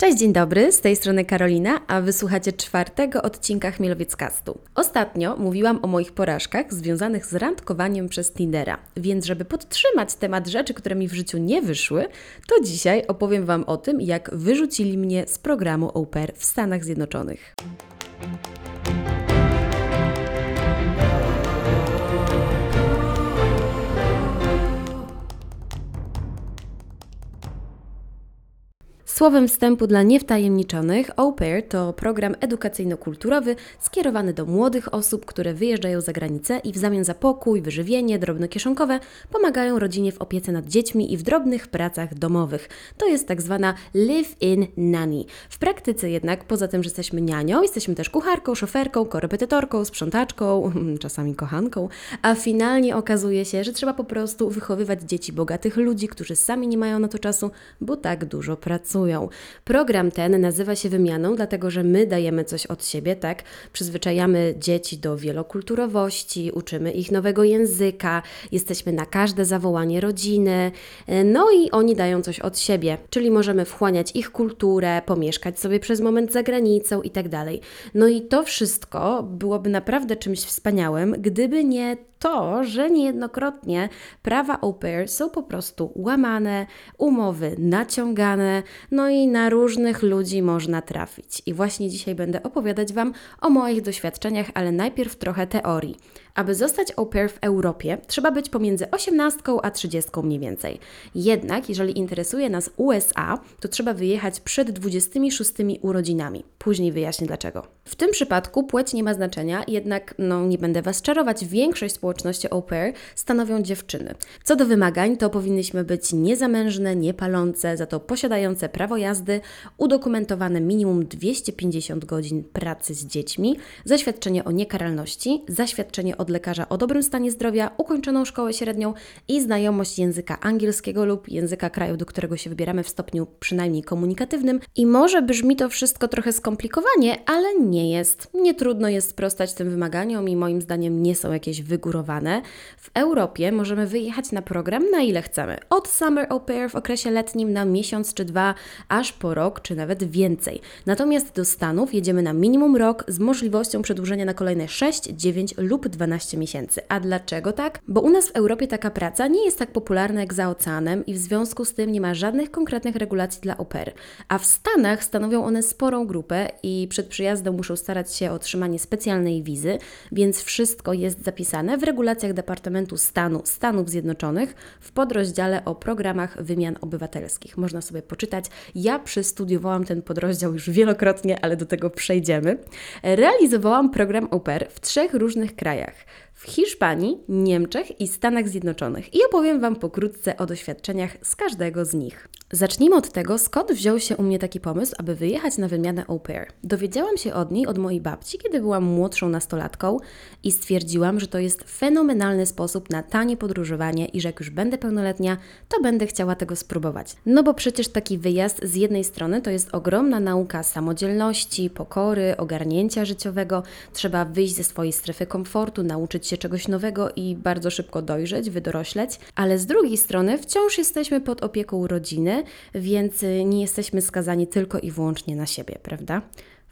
Cześć, dzień dobry, z tej strony Karolina, a wysłuchacie czwartego odcinka Chmielowieckastu. Ostatnio mówiłam o moich porażkach związanych z randkowaniem przez Tindera, więc żeby podtrzymać temat rzeczy, które mi w życiu nie wyszły, to dzisiaj opowiem Wam o tym, jak wyrzucili mnie z programu Au Pair w Stanach Zjednoczonych. Słowem wstępu dla niewtajemniczonych, Au Pair to program edukacyjno-kulturowy skierowany do młodych osób, które wyjeżdżają za granicę i w zamian za pokój, wyżywienie, drobne kieszonkowe pomagają rodzinie w opiece nad dziećmi i w drobnych pracach domowych. To jest tak zwana live-in nanny. W praktyce jednak, poza tym, że jesteśmy nianią, jesteśmy też kucharką, szoferką, korepetytorką, sprzątaczką, czasami kochanką, a finalnie okazuje się, że trzeba po prostu wychowywać dzieci bogatych ludzi, którzy sami nie mają na to czasu, bo tak dużo pracują. Program ten nazywa się wymianą, dlatego że my dajemy coś od siebie, tak? Przyzwyczajamy dzieci do wielokulturowości, uczymy ich nowego języka, jesteśmy na każde zawołanie rodziny, no i oni dają coś od siebie, czyli możemy wchłaniać ich kulturę, pomieszkać sobie przez moment za granicą i tak dalej. No i to wszystko byłoby naprawdę czymś wspaniałym, gdyby nie to, że niejednokrotnie prawa au pair są po prostu łamane, umowy naciągane, no i na różnych ludzi można trafić. I właśnie dzisiaj będę opowiadać Wam o moich doświadczeniach, ale najpierw trochę teorii. Aby zostać au pair w Europie, trzeba być pomiędzy 18 a 30 mniej więcej. Jednak, jeżeli interesuje nas USA, to trzeba wyjechać przed 26 urodzinami. Później wyjaśnię dlaczego. W tym przypadku płeć nie ma znaczenia, jednak, no nie będę Was czarować, większość społeczności au pair stanowią dziewczyny. Co do wymagań, to powinnyśmy być niezamężne, niepalące, za to posiadające prawo jazdy, udokumentowane minimum 250 godzin pracy z dziećmi, zaświadczenie o niekaralności, zaświadczenie od lekarza o dobrym stanie zdrowia, ukończoną szkołę średnią i znajomość języka angielskiego lub języka kraju, do którego się wybieramy w stopniu przynajmniej komunikatywnym. I może brzmi to wszystko trochę skomplikowanie, ale nie jest. Nie trudno jest sprostać tym wymaganiom i moim zdaniem nie są jakieś wygórowane. W Europie możemy wyjechać na program na ile chcemy. Od Summer Au Pair w okresie letnim na miesiąc czy dwa, aż po rok czy nawet więcej. Natomiast do Stanów jedziemy na minimum rok z możliwością przedłużenia na kolejne 6, 9 lub 12 miesięcy. A dlaczego tak? Bo u nas w Europie taka praca nie jest tak popularna jak za oceanem i w związku z tym nie ma żadnych konkretnych regulacji dla pair. A w Stanach stanowią one sporą grupę i przed przyjazdem muszą starać się o otrzymanie specjalnej wizy, więc wszystko jest zapisane w regulacjach Departamentu Stanu Stanów Zjednoczonych w podrozdziale o programach wymian obywatelskich. Można sobie poczytać. Ja przestudiowałam ten podrozdział już wielokrotnie, ale do tego przejdziemy. Realizowałam program pair w trzech różnych krajach w Hiszpanii, Niemczech i Stanach Zjednoczonych i opowiem Wam pokrótce o doświadczeniach z każdego z nich. Zacznijmy od tego, skąd wziął się u mnie taki pomysł, aby wyjechać na wymianę au pair. Dowiedziałam się od niej, od mojej babci, kiedy byłam młodszą nastolatką i stwierdziłam, że to jest fenomenalny sposób na tanie podróżowanie i że jak już będę pełnoletnia, to będę chciała tego spróbować. No bo przecież taki wyjazd z jednej strony to jest ogromna nauka samodzielności, pokory, ogarnięcia życiowego. Trzeba wyjść ze swojej strefy komfortu, nauczyć się czegoś nowego i bardzo szybko dojrzeć, wydorośleć, ale z drugiej strony wciąż jesteśmy pod opieką rodziny, więc nie jesteśmy skazani tylko i wyłącznie na siebie, prawda?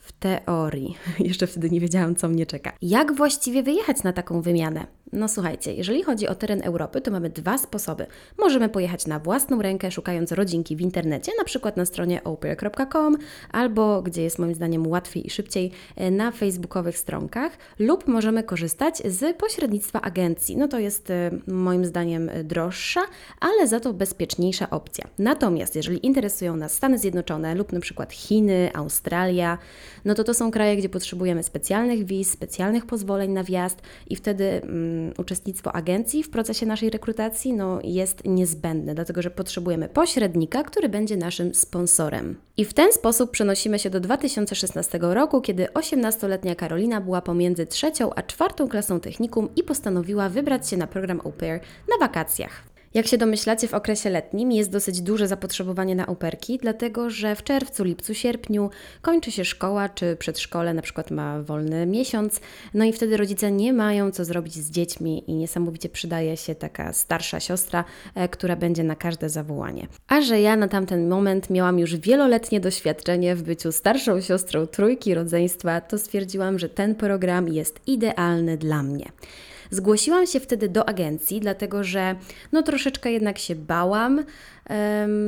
W teorii. Jeszcze wtedy nie wiedziałam, co mnie czeka. Jak właściwie wyjechać na taką wymianę? No słuchajcie, jeżeli chodzi o teren Europy, to mamy dwa sposoby. Możemy pojechać na własną rękę, szukając rodzinki w internecie, na przykład na stronie oper.com, albo, gdzie jest moim zdaniem łatwiej i szybciej, e, na facebookowych stronkach, lub możemy korzystać z pośrednictwa agencji. No to jest e, moim zdaniem droższa, ale za to bezpieczniejsza opcja. Natomiast jeżeli interesują nas Stany Zjednoczone lub na przykład Chiny, Australia, no to to są kraje, gdzie potrzebujemy specjalnych wiz, specjalnych pozwoleń na wjazd i wtedy um, uczestnictwo agencji w procesie naszej rekrutacji no, jest niezbędne, dlatego że potrzebujemy pośrednika, który będzie naszym sponsorem. I w ten sposób przenosimy się do 2016 roku, kiedy 18-letnia Karolina była pomiędzy trzecią a czwartą klasą technikum i postanowiła wybrać się na program au pair na wakacjach. Jak się domyślacie, w okresie letnim jest dosyć duże zapotrzebowanie na operki, dlatego że w czerwcu, lipcu, sierpniu kończy się szkoła czy przedszkole, na przykład ma wolny miesiąc, no i wtedy rodzice nie mają co zrobić z dziećmi i niesamowicie przydaje się taka starsza siostra, e, która będzie na każde zawołanie. A że ja na tamten moment miałam już wieloletnie doświadczenie w byciu starszą siostrą trójki rodzeństwa, to stwierdziłam, że ten program jest idealny dla mnie. Zgłosiłam się wtedy do agencji, dlatego że no troszeczkę jednak się bałam,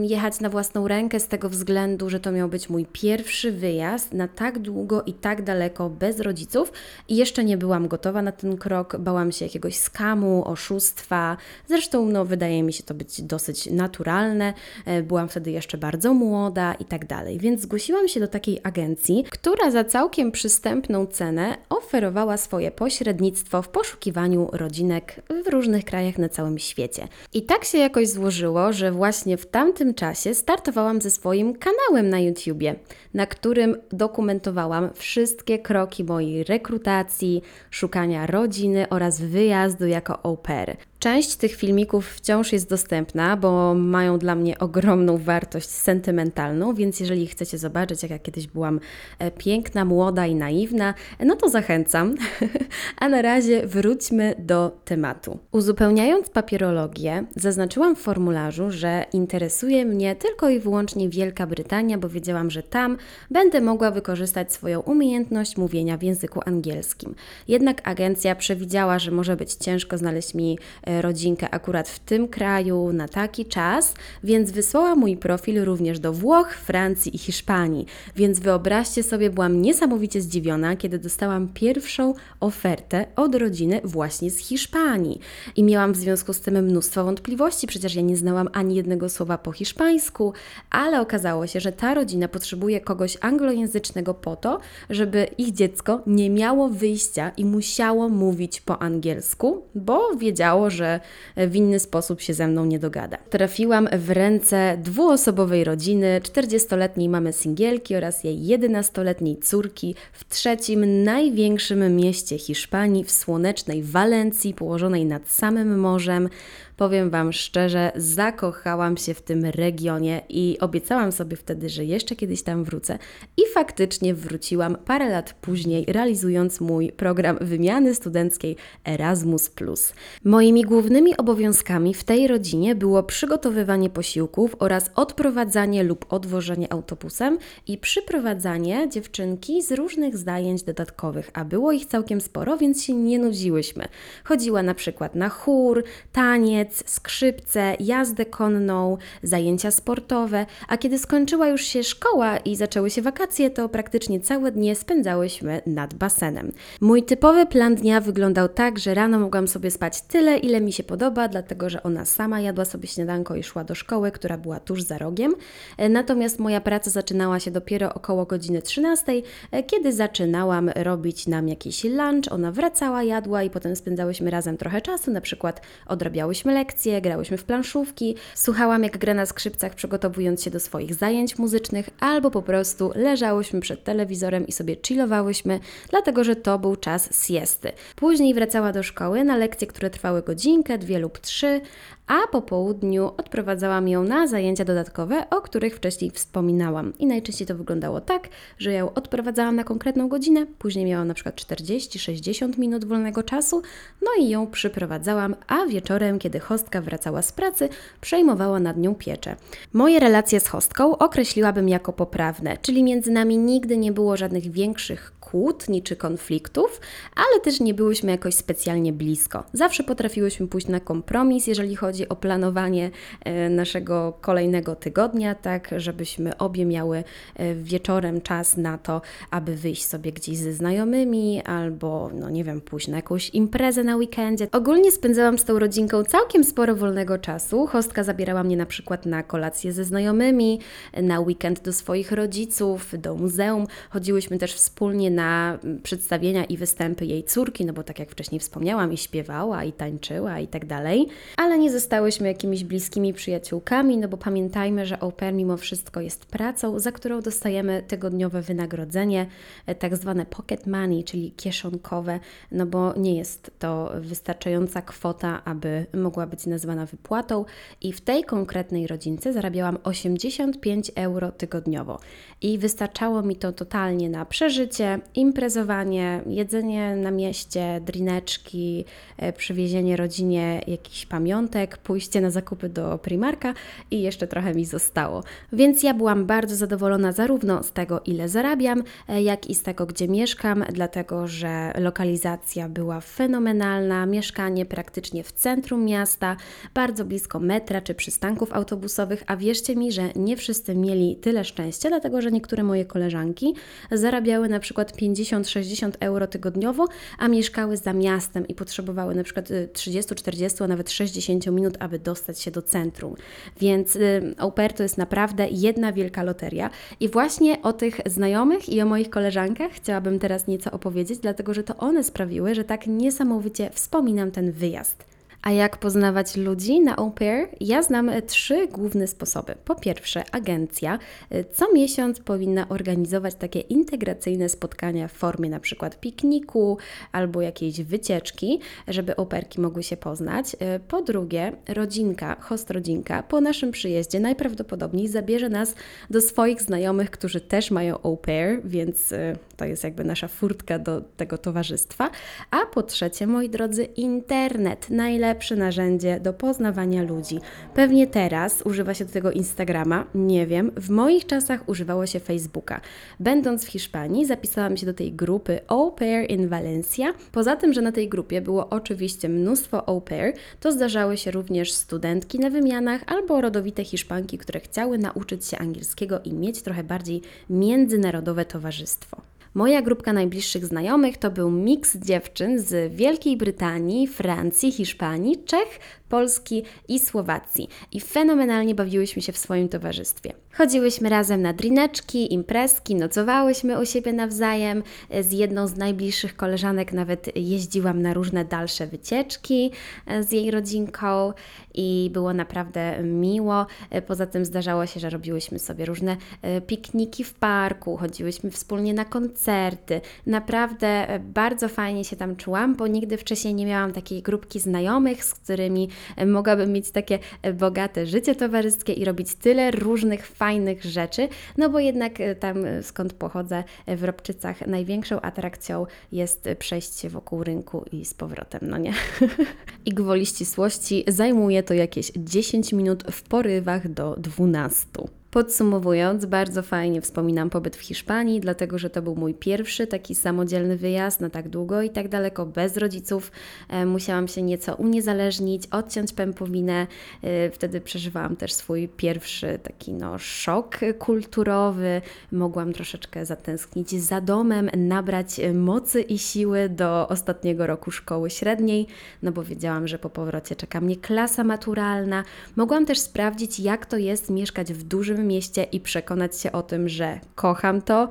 jechać na własną rękę z tego względu, że to miał być mój pierwszy wyjazd na tak długo i tak daleko bez rodziców i jeszcze nie byłam gotowa na ten krok, bałam się jakiegoś skamu, oszustwa. Zresztą no, wydaje mi się to być dosyć naturalne. E, byłam wtedy jeszcze bardzo młoda i tak dalej. Więc zgłosiłam się do takiej agencji, która za całkiem przystępną cenę oferowała swoje pośrednictwo w poszukiwaniu rodzinek w różnych krajach na całym świecie. I tak się jakoś złożyło, że właśnie właśnie w tamtym czasie startowałam ze swoim kanałem na YouTubie, na którym dokumentowałam wszystkie kroki mojej rekrutacji, szukania rodziny oraz wyjazdu jako au pair. Część tych filmików wciąż jest dostępna, bo mają dla mnie ogromną wartość sentymentalną, więc jeżeli chcecie zobaczyć, jak ja kiedyś byłam e, piękna, młoda i naiwna, no to zachęcam. A na razie wróćmy do tematu. Uzupełniając papierologię, zaznaczyłam w formularzu, że interesuje mnie tylko i wyłącznie Wielka Brytania, bo wiedziałam, że tam będę mogła wykorzystać swoją umiejętność mówienia w języku angielskim. Jednak agencja przewidziała, że może być ciężko znaleźć mi E, rodzinkę akurat w tym kraju na taki czas, więc wysłała mój profil również do Włoch, Francji i Hiszpanii. Więc wyobraźcie sobie, byłam niesamowicie zdziwiona, kiedy dostałam pierwszą ofertę od rodziny właśnie z Hiszpanii. I miałam w związku z tym mnóstwo wątpliwości, przecież ja nie znałam ani jednego słowa po hiszpańsku, ale okazało się, że ta rodzina potrzebuje kogoś anglojęzycznego po to, żeby ich dziecko nie miało wyjścia i musiało mówić po angielsku, bo wiedziało, że że w inny sposób się ze mną nie dogada. Trafiłam w ręce dwuosobowej rodziny, 40-letniej mamy singielki oraz jej 11-letniej córki w trzecim największym mieście Hiszpanii, w słonecznej Walencji, położonej nad samym morzem. Powiem Wam szczerze, zakochałam się w tym regionie i obiecałam sobie wtedy, że jeszcze kiedyś tam wrócę. I faktycznie wróciłam parę lat później, realizując mój program wymiany studenckiej Erasmus. Moimi głównymi obowiązkami w tej rodzinie było przygotowywanie posiłków oraz odprowadzanie lub odwożenie autobusem i przyprowadzanie dziewczynki z różnych zajęć dodatkowych, a było ich całkiem sporo, więc się nie nudziłyśmy. Chodziła na przykład na chór, taniec, skrzypce, jazdę konną, zajęcia sportowe, a kiedy skończyła już się szkoła i zaczęły się wakacje, to praktycznie całe dnie spędzałyśmy nad basenem. Mój typowy plan dnia wyglądał tak, że rano mogłam sobie spać tyle, ile mi się podoba, dlatego że ona sama jadła sobie śniadanko i szła do szkoły, która była tuż za rogiem. Natomiast moja praca zaczynała się dopiero około godziny 13, kiedy zaczynałam robić nam jakiś lunch, ona wracała, jadła i potem spędzałyśmy razem trochę czasu, na przykład odrabiałyśmy lekcje, grałyśmy w planszówki, słuchałam jak gra na skrzypcach przygotowując się do swoich zajęć muzycznych, albo po prostu leżałyśmy przed telewizorem i sobie chillowałyśmy, dlatego że to był czas siesty. Później wracała do szkoły na lekcje, które trwały godzinkę, dwie lub trzy, a po południu odprowadzałam ją na zajęcia dodatkowe, o których wcześniej wspominałam. I najczęściej to wyglądało tak, że ją odprowadzałam na konkretną godzinę, później miałam na przykład 40-60 minut wolnego czasu, no i ją przyprowadzałam, a wieczorem, kiedy hostka wracała z pracy, przejmowała nad nią pieczę. Moje relacje z hostką określiłabym jako poprawne, czyli między nami nigdy nie było żadnych większych kłótni czy konfliktów, ale też nie byłyśmy jakoś specjalnie blisko. Zawsze potrafiłyśmy pójść na kompromis, jeżeli chodzi o planowanie e, naszego kolejnego tygodnia, tak, żebyśmy obie miały e, wieczorem czas na to, aby wyjść sobie gdzieś ze znajomymi albo, no nie wiem, pójść na jakąś imprezę na weekendzie. Ogólnie spędzałam z tą rodzinką całkiem sporo wolnego czasu. Hostka zabierała mnie na przykład na kolację ze znajomymi, na weekend do swoich rodziców, do muzeum. Chodziłyśmy też wspólnie na mm, przedstawienia i występy jej córki, no bo tak jak wcześniej wspomniałam, i śpiewała, i tańczyła, i tak dalej. Ale nie zostałyśmy jakimiś bliskimi przyjaciółkami, no bo pamiętajmy, że au mimo wszystko jest pracą, za którą dostajemy tygodniowe wynagrodzenie, e, tak zwane pocket money, czyli kieszonkowe, no bo nie jest to wystarczająca kwota, aby mogła być nazwana wypłatą. I w tej konkretnej rodzince zarabiałam 85 euro tygodniowo. I wystarczało mi to totalnie na przeżycie, imprezowanie, jedzenie na mieście, drineczki, e, przywiezienie rodzinie jakichś pamiątek, pójście na zakupy do Primarka i jeszcze trochę mi zostało. Więc ja byłam bardzo zadowolona zarówno z tego, ile zarabiam, e, jak i z tego, gdzie mieszkam, dlatego że lokalizacja była fenomenalna, mieszkanie praktycznie w centrum miasta, bardzo blisko metra czy przystanków autobusowych, a wierzcie mi, że nie wszyscy mieli tyle szczęścia, dlatego że niektóre moje koleżanki zarabiały na przykład 50-60 euro tygodniowo, a mieszkały za miastem i potrzebowały na przykład 30, 40, a nawet 60 minut, aby dostać się do centrum. Więc y, au pair to jest naprawdę jedna wielka loteria. I właśnie o tych znajomych i o moich koleżankach chciałabym teraz nieco opowiedzieć, dlatego że to one sprawiły, że tak niesamowicie wspominam ten wyjazd. A jak poznawać ludzi na au pair? Ja znam trzy główne sposoby. Po pierwsze, agencja co miesiąc powinna organizować takie integracyjne spotkania w formie na przykład pikniku albo jakiejś wycieczki, żeby au pairki mogły się poznać. Po drugie, rodzinka, host rodzinka po naszym przyjeździe najprawdopodobniej zabierze nas do swoich znajomych, którzy też mają au pair, więc to jest jakby nasza furtka do tego towarzystwa. A po trzecie, moi drodzy, internet. Najlepsze narzędzie do poznawania ludzi. Pewnie teraz używa się do tego Instagrama, nie wiem. W moich czasach używało się Facebooka. Będąc w Hiszpanii, zapisałam się do tej grupy Au Pair in Valencia. Poza tym, że na tej grupie było oczywiście mnóstwo au pair, to zdarzały się również studentki na wymianach albo rodowite Hiszpanki, które chciały nauczyć się angielskiego i mieć trochę bardziej międzynarodowe towarzystwo. Moja grupka najbliższych znajomych to był miks dziewczyn z Wielkiej Brytanii, Francji, Hiszpanii, Czech, Polski i Słowacji. I fenomenalnie bawiłyśmy się w swoim towarzystwie. Chodziłyśmy razem na drineczki, imprezki, nocowałyśmy u siebie nawzajem. Z jedną z najbliższych koleżanek nawet jeździłam na różne dalsze wycieczki e, z jej rodzinką i było naprawdę miło. E, poza tym zdarzało się, że robiłyśmy sobie różne e, pikniki w parku, chodziłyśmy wspólnie na koncerty. Naprawdę bardzo fajnie się tam czułam, bo nigdy wcześniej nie miałam takiej grupki znajomych, z którymi mogłabym mieć takie bogate życie towarzyskie i robić tyle różnych fajnych rzeczy, no bo jednak e, tam e, skąd pochodzę e, w Robczycach największą atrakcją jest przejście wokół rynku i z powrotem, no nie? I gwoli ścisłości zajmuje to jakieś 10 minut w porywach do 12. Podsumowując, bardzo fajnie wspominam pobyt w Hiszpanii, dlatego że to był mój pierwszy taki samodzielny wyjazd na tak długo i tak daleko bez rodziców. E, musiałam się nieco uniezależnić, odciąć pępowinę. E, wtedy przeżywałam też swój pierwszy taki no, szok kulturowy. Mogłam troszeczkę zatęsknić za domem, nabrać mocy i siły do ostatniego roku szkoły średniej, no bo wiedziałam, że po powrocie czeka mnie klasa maturalna. Mogłam też sprawdzić, jak to jest mieszkać w dużym mieście i przekonać się o tym, że kocham to,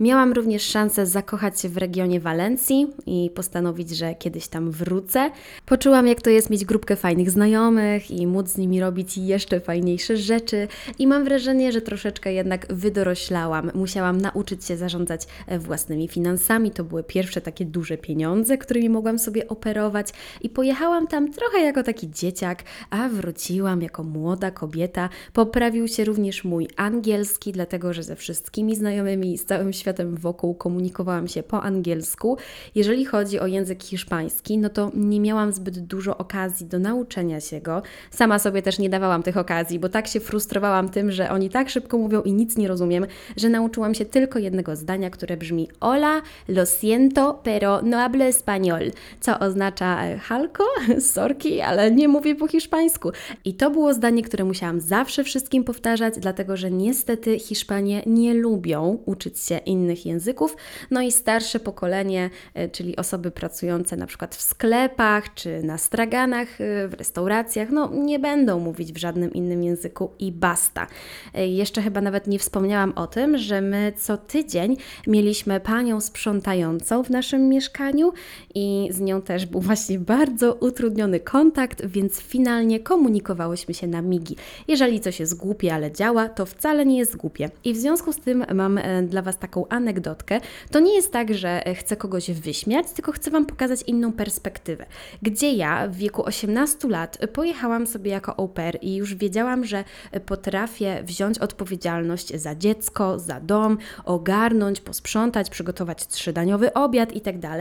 Miałam również szansę zakochać się w regionie Walencji i postanowić, że kiedyś tam wrócę. Poczułam, jak to jest mieć grupkę fajnych znajomych i móc z nimi robić jeszcze fajniejsze rzeczy. I mam wrażenie, że troszeczkę jednak wydoroślałam. Musiałam nauczyć się zarządzać e, własnymi finansami. To były pierwsze takie duże pieniądze, którymi mogłam sobie operować. I pojechałam tam trochę jako taki dzieciak, a wróciłam jako młoda kobieta. Poprawił się również mój angielski, dlatego że ze wszystkimi znajomymi z całym światem wokół komunikowałam się po angielsku. Jeżeli chodzi o język hiszpański, no to nie miałam zbyt dużo okazji do nauczenia się go. Sama sobie też nie dawałam tych okazji, bo tak się frustrowałam tym, że oni tak szybko mówią i nic nie rozumiem, że nauczyłam się tylko jednego zdania, które brzmi Hola, lo siento, pero no hablo español, co oznacza e, halko, sorki, ale nie mówię po hiszpańsku. I to było zdanie, które musiałam zawsze wszystkim powtarzać, dlatego że niestety Hiszpanie nie lubią uczyć się innych języków. No i starsze pokolenie, e, czyli osoby pracujące na przykład w sklepach czy na straganach, e, w restauracjach, no nie będą mówić w żadnym innym języku i basta. E, jeszcze chyba nawet nie wspomniałam o tym, że my co tydzień mieliśmy panią sprzątającą w naszym mieszkaniu i z nią też był właśnie bardzo utrudniony kontakt, więc finalnie komunikowałyśmy się na migi. Jeżeli coś jest głupie, ale działa, to wcale nie jest głupie. I w związku z tym mam dla Was taką anegdotkę. To nie jest tak, że e, chcę kogoś wyśmiać, tylko chcę Wam pokazać inną perspektywę. Gdzie ja w wieku 18 lat pojechałam sobie jako au pair i już wiedziałam, że potrafię wziąć odpowiedzialność za dziecko, za dom, ogarnąć, posprzątać, przygotować trzydaniowy obiad itd. Tak,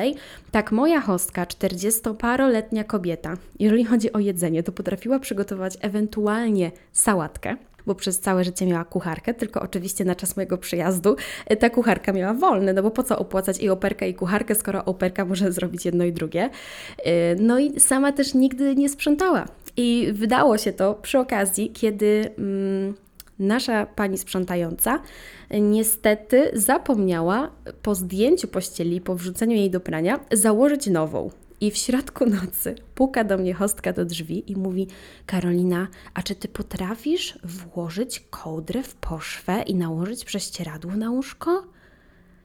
tak moja hostka, 40-paroletnia kobieta, jeżeli chodzi o jedzenie, to potrafiła przygotować ewentualnie sałatkę bo przez całe życie miała kucharkę, tylko oczywiście na czas mojego przyjazdu e, ta kucharka miała wolny, no bo po co opłacać i operkę i kucharkę, skoro operka może zrobić jedno i drugie. E, no i sama też nigdy nie sprzątała. I wydało się to przy okazji, kiedy mm, nasza pani sprzątająca niestety zapomniała po zdjęciu pościeli, po wrzuceniu jej do prania, założyć nową. I w środku nocy puka do mnie hostka do drzwi i mówi: Karolina, a czy ty potrafisz włożyć kołdrę w poszwę i nałożyć prześcieradło na łóżko?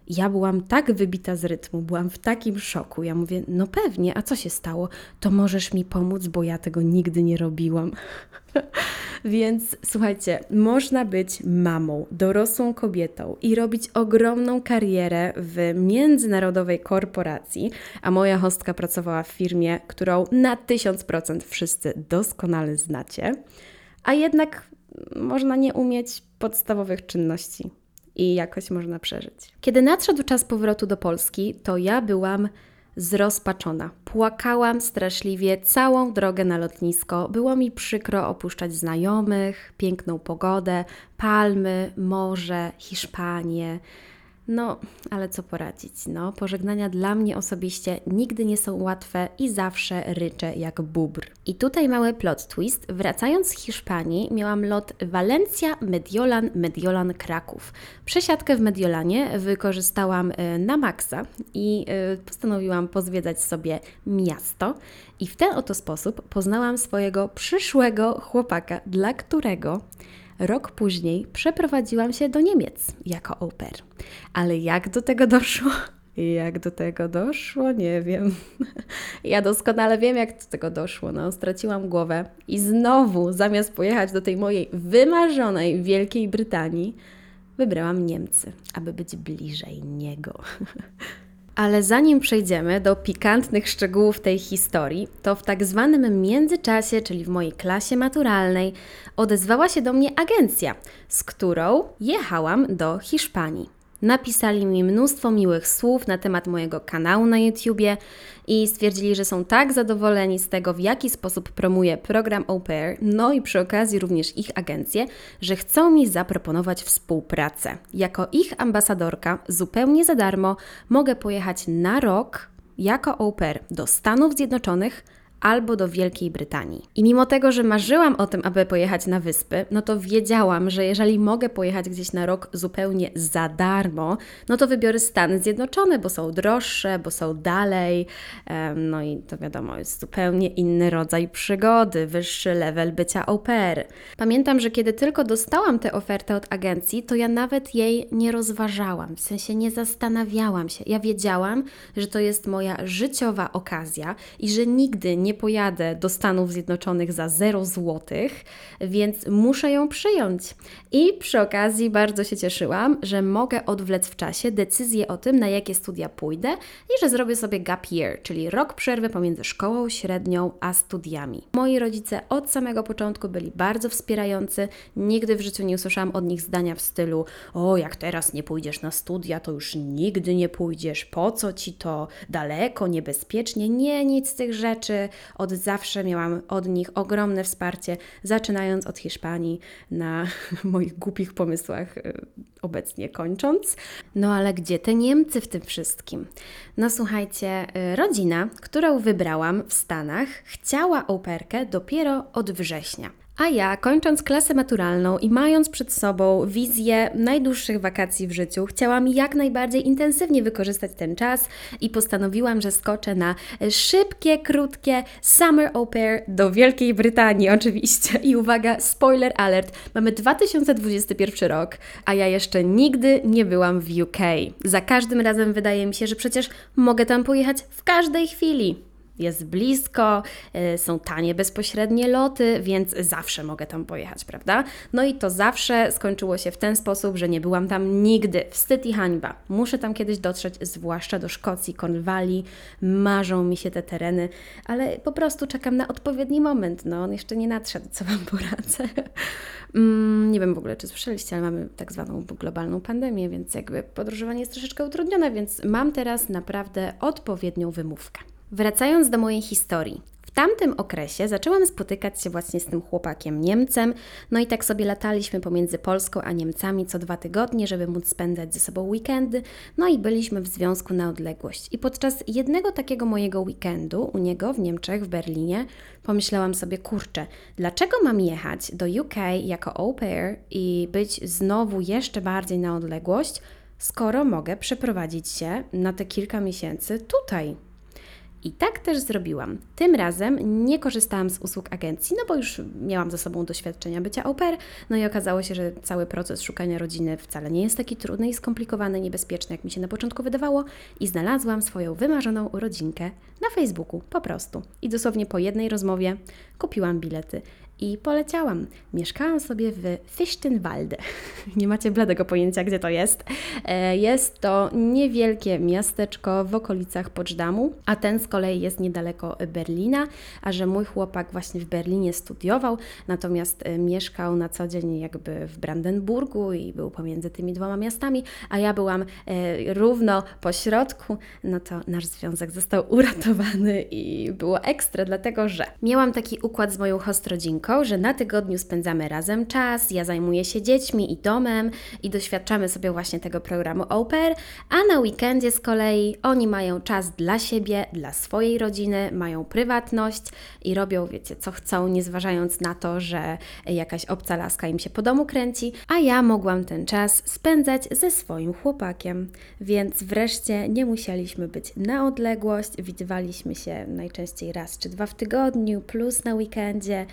Ja byłam tak wybita z rytmu, byłam w takim szoku. Ja mówię: No pewnie, a co się stało? To możesz mi pomóc, bo ja tego nigdy nie robiłam. Więc słuchajcie, można być mamą, dorosłą kobietą i robić ogromną karierę w międzynarodowej korporacji, a moja hostka pracowała w firmie, którą na 1000% wszyscy doskonale znacie, a jednak można nie umieć podstawowych czynności i jakoś można przeżyć. Kiedy nadszedł czas powrotu do Polski, to ja byłam zrozpaczona. Płakałam straszliwie całą drogę na lotnisko. Było mi przykro opuszczać znajomych, piękną pogodę, palmy, morze, Hiszpanię. No, ale co poradzić? No, pożegnania dla mnie osobiście nigdy nie są łatwe i zawsze ryczę jak bubr. I tutaj mały plot twist. Wracając z Hiszpanii, miałam lot Valencia, Mediolan, Mediolan, Kraków. Przesiadkę w Mediolanie wykorzystałam e, na maksa i e, postanowiłam pozwiedzać sobie miasto. I w ten oto sposób poznałam swojego przyszłego chłopaka, dla którego Rok później przeprowadziłam się do Niemiec jako au pair. Ale jak do tego doszło? Jak do tego doszło? Nie wiem. Ja doskonale wiem, jak do tego doszło. No, straciłam głowę i znowu, zamiast pojechać do tej mojej wymarzonej Wielkiej Brytanii, wybrałam Niemcy, aby być bliżej niego. Ale zanim przejdziemy do pikantnych szczegółów tej historii, to w tak zwanym międzyczasie, czyli w mojej klasie maturalnej, odezwała się do mnie agencja, z którą jechałam do Hiszpanii. Napisali mi mnóstwo miłych słów na temat mojego kanału na YouTubie i stwierdzili, że są tak zadowoleni z tego, w jaki sposób promuję program Au no i przy okazji również ich agencję, że chcą mi zaproponować współpracę. Jako ich ambasadorka zupełnie za darmo mogę pojechać na rok jako au do Stanów Zjednoczonych, albo do Wielkiej Brytanii. I mimo tego, że marzyłam o tym, aby pojechać na wyspy, no to wiedziałam, że jeżeli mogę pojechać gdzieś na rok zupełnie za darmo, no to wybiorę Stany Zjednoczone, bo są droższe, bo są dalej. No i to wiadomo, jest zupełnie inny rodzaj przygody, wyższy level bycia au pair. Pamiętam, że kiedy tylko dostałam tę ofertę od agencji, to ja nawet jej nie rozważałam, w sensie nie zastanawiałam się. Ja wiedziałam, że to jest moja życiowa okazja i że nigdy nie nie pojadę do Stanów Zjednoczonych za 0 złotych, więc muszę ją przyjąć. I przy okazji bardzo się cieszyłam, że mogę odwlec w czasie decyzję o tym, na jakie studia pójdę i że zrobię sobie gap year, czyli rok przerwy pomiędzy szkołą średnią a studiami. Moi rodzice od samego początku byli bardzo wspierający. Nigdy w życiu nie usłyszałam od nich zdania w stylu: O, jak teraz nie pójdziesz na studia, to już nigdy nie pójdziesz, po co ci to daleko, niebezpiecznie. Nie, nic z tych rzeczy. Od zawsze miałam od nich ogromne wsparcie, zaczynając od Hiszpanii na moich głupich pomysłach y, obecnie kończąc. No ale gdzie te Niemcy w tym wszystkim? No słuchajcie, y, rodzina, którą wybrałam w Stanach, chciała operkę dopiero od września A ja, kończąc klasę maturalną i mając przed sobą wizję najdłuższych wakacji w życiu, chciałam jak najbardziej intensywnie wykorzystać ten czas i postanowiłam, że skoczę na szybkie, krótkie summer au pair do Wielkiej Brytanii oczywiście. I uwaga, spoiler alert, mamy 2021 rok, a ja jeszcze nigdy nie byłam w UK. Za każdym razem wydaje mi się, że przecież mogę tam pojechać w każdej chwili jest blisko, y, są tanie bezpośrednie loty, więc zawsze mogę tam pojechać, prawda? No i to zawsze skończyło się w ten sposób, że nie byłam tam nigdy. Wstyd i hańba. Muszę tam kiedyś dotrzeć, zwłaszcza do Szkocji, Cornwalli. Marzą mi się te tereny, ale po prostu czekam na odpowiedni moment. No, on jeszcze nie nadszedł, co Wam poradzę. Mm, nie wiem w ogóle, czy słyszeliście, ale mamy tak zwaną globalną pandemię, więc jakby podróżowanie jest troszeczkę utrudnione, więc mam teraz naprawdę odpowiednią wymówkę. Wracając do mojej historii. W tamtym okresie zaczęłam spotykać się właśnie z tym chłopakiem Niemcem, no i tak sobie lataliśmy pomiędzy Polską a Niemcami co dwa tygodnie, żeby móc spędzać ze sobą weekendy, no i byliśmy w związku na odległość. I podczas jednego takiego mojego weekendu u niego w Niemczech, w Berlinie, pomyślałam sobie, kurczę, dlaczego mam jechać do UK jako au pair i być znowu jeszcze bardziej na odległość, skoro mogę przeprowadzić się na te kilka miesięcy tutaj, i tak też zrobiłam. Tym razem nie korzystałam z usług agencji, no bo już miałam za sobą doświadczenia bycia au pair, no i okazało się, że cały proces szukania rodziny wcale nie jest taki trudny i skomplikowany, niebezpieczny, jak mi się na początku wydawało i znalazłam swoją wymarzoną rodzinkę na Facebooku, po prostu. I dosłownie po jednej rozmowie kupiłam bilety i poleciałam. Mieszkałam sobie w Fichtenwalde. Nie macie bladego pojęcia, gdzie to jest. E, jest to niewielkie miasteczko w okolicach Poczdamu, a ten z kolei jest niedaleko Berlina, a że mój chłopak właśnie w Berlinie studiował, natomiast e, mieszkał na co dzień jakby w Brandenburgu i był pomiędzy tymi dwoma miastami, a ja byłam e, równo po środku, no to nasz związek został uratowany i było ekstra, dlatego że miałam taki układ z moją hostrodzinką, że na tygodniu spędzamy razem czas, ja zajmuję się dziećmi i domem i doświadczamy sobie właśnie tego programu pair, a na weekendzie z kolei oni mają czas dla siebie, dla swojej rodziny, mają prywatność i robią, wiecie, co chcą, nie zważając na to, że jakaś obca laska im się po domu kręci, a ja mogłam ten czas spędzać ze swoim chłopakiem. Więc wreszcie nie musieliśmy być na odległość, widywaliśmy się najczęściej raz czy dwa w tygodniu, plus na weekendzie,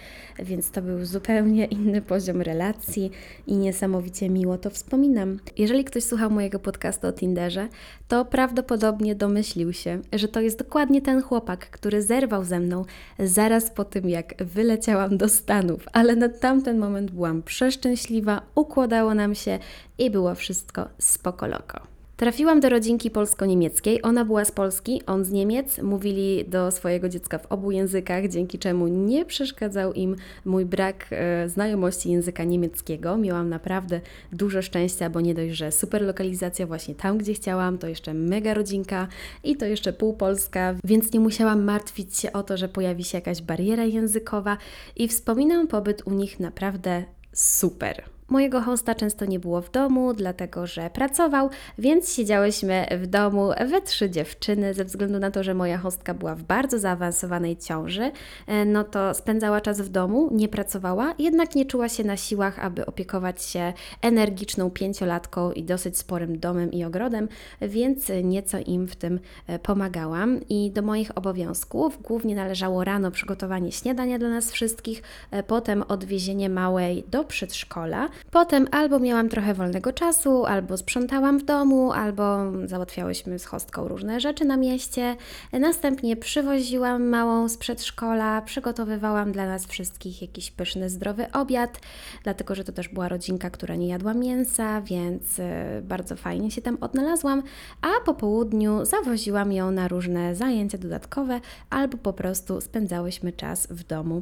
więc to był zupełnie inny poziom relacji i niesamowicie miło to wspominam. Jeżeli ktoś słuchał mojego podcastu o Tinderze, to prawdopodobnie domyślił się, że to jest dokładnie ten chłopak, który zerwał ze mną zaraz po tym, jak wyleciałam do Stanów, ale na tamten moment byłam przeszczęśliwa, układało nam się i było wszystko spoko loko. Trafiłam do rodzinki polsko-niemieckiej. Ona była z Polski, on z Niemiec. Mówili do swojego dziecka w obu językach, dzięki czemu nie przeszkadzał im mój brak e, znajomości języka niemieckiego. Miałam naprawdę dużo szczęścia, bo nie dość, że super lokalizacja właśnie tam, gdzie chciałam, to jeszcze mega rodzinka i to jeszcze pół Polska, więc nie musiałam martwić się o to, że pojawi się jakaś bariera językowa i wspominam pobyt u nich naprawdę super. Mojego hosta często nie było w domu, dlatego że pracował, więc siedziałyśmy w domu we trzy dziewczyny. Ze względu na to, że moja hostka była w bardzo zaawansowanej ciąży, e, no to spędzała czas w domu, nie pracowała, jednak nie czuła się na siłach, aby opiekować się energiczną pięciolatką i dosyć sporym domem i ogrodem, więc nieco im w tym e, pomagałam. I do moich obowiązków głównie należało rano przygotowanie śniadania dla nas wszystkich, e, potem odwiezienie małej do przedszkola Potem albo miałam trochę wolnego czasu, albo sprzątałam w domu, albo załatwiałyśmy z hostką różne rzeczy na mieście. Następnie przywoziłam małą z przedszkola, przygotowywałam dla nas wszystkich jakiś pyszny, zdrowy obiad, dlatego że to też była rodzinka, która nie jadła mięsa, więc e, bardzo fajnie się tam odnalazłam. A po południu zawoziłam ją na różne zajęcia dodatkowe, albo po prostu spędzałyśmy czas w domu.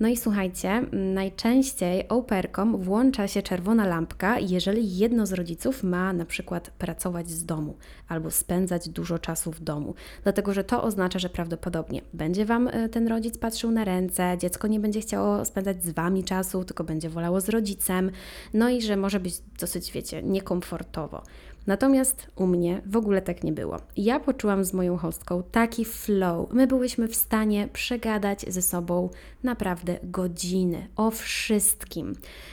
No i słuchajcie, najczęściej operkom włącza się się czerwona lampka, jeżeli jedno z rodziców ma na przykład pracować z domu albo spędzać dużo czasu w domu, dlatego że to oznacza, że prawdopodobnie będzie Wam e, ten rodzic patrzył na ręce, dziecko nie będzie chciało spędzać z Wami czasu, tylko będzie wolało z rodzicem, no i że może być dosyć, wiecie, niekomfortowo. Natomiast u mnie w ogóle tak nie było. Ja poczułam z moją hostką taki flow. My byłyśmy w stanie przegadać ze sobą naprawdę godziny o wszystkim.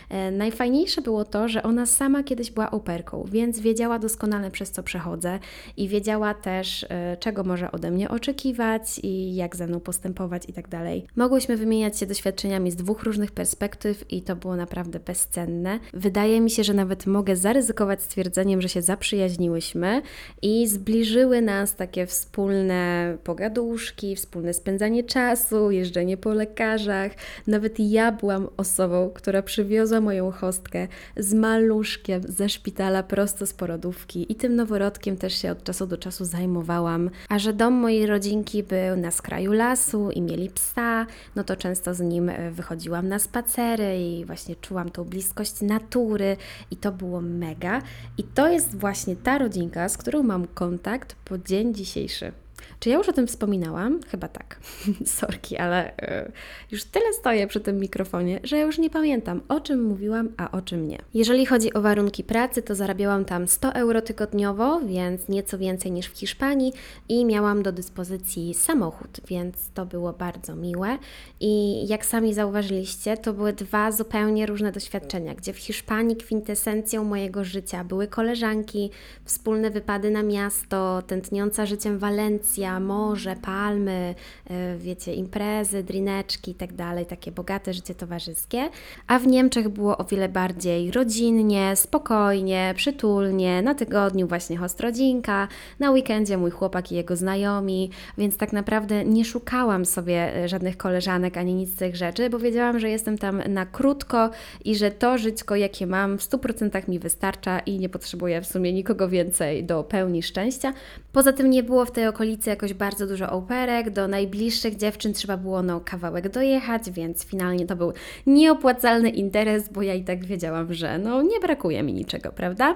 E, najfajniejsze było to, że ona sama kiedyś była operką, więc wiedziała doskonale przez co przechodzę i wiedziała też, e, czego może ode mnie oczekiwać i jak ze mną postępować i tak dalej. Mogłyśmy wymieniać się doświadczeniami z dwóch różnych perspektyw i to było naprawdę bezcenne. Wydaje mi się, że nawet mogę zaryzykować stwierdzeniem, że się zaprzyjaźniłyśmy i zbliżyły nas takie wspólne pogaduszki, wspólne spędzanie czasu, jeżdżenie po lekarzach. Nawet ja byłam osobą, która przywiozła moją hostkę z maluszkiem ze szpitala prosto z porodówki i tym noworodkiem też się od czasu do czasu zajmowałam. A że dom mojej rodzinki był na skraju lasu i mieli psa, no to często z nim e, wychodziłam na spacery i właśnie czułam tą bliskość natury i to było mega. I to jest właśnie ta rodzinka, z którą mam kontakt po dzień dzisiejszy. Czy ja już o tym wspominałam? Chyba tak. Sorki, ale y, już tyle stoję przy tym mikrofonie, że ja już nie pamiętam, o czym mówiłam, a o czym nie. Jeżeli chodzi o warunki pracy, to zarabiałam tam 100 euro tygodniowo, więc nieco więcej niż w Hiszpanii i miałam do dyspozycji samochód, więc to było bardzo miłe. I jak sami zauważyliście, to były dwa zupełnie różne doświadczenia, gdzie w Hiszpanii kwintesencją mojego życia były koleżanki, wspólne wypady na miasto, tętniąca życiem Walencja, morze, palmy, e, wiecie, imprezy, drineczki i tak dalej, takie bogate życie towarzyskie. A w Niemczech było o wiele bardziej rodzinnie, spokojnie, przytulnie. Na tygodniu właśnie hostrodzinka, na weekendzie mój chłopak i jego znajomi, więc tak naprawdę nie szukałam sobie e, żadnych koleżanek ani nic z tych rzeczy, bo wiedziałam, że jestem tam na krótko i że to żyćko, jakie mam, w 100% mi wystarcza i nie potrzebuję w sumie nikogo więcej do pełni szczęścia. Poza tym nie było w tej okolicy jakoś bardzo dużo operek, do najbliższych dziewczyn trzeba było no kawałek dojechać, więc finalnie to był nieopłacalny interes, bo ja i tak wiedziałam, że no nie brakuje mi niczego, prawda?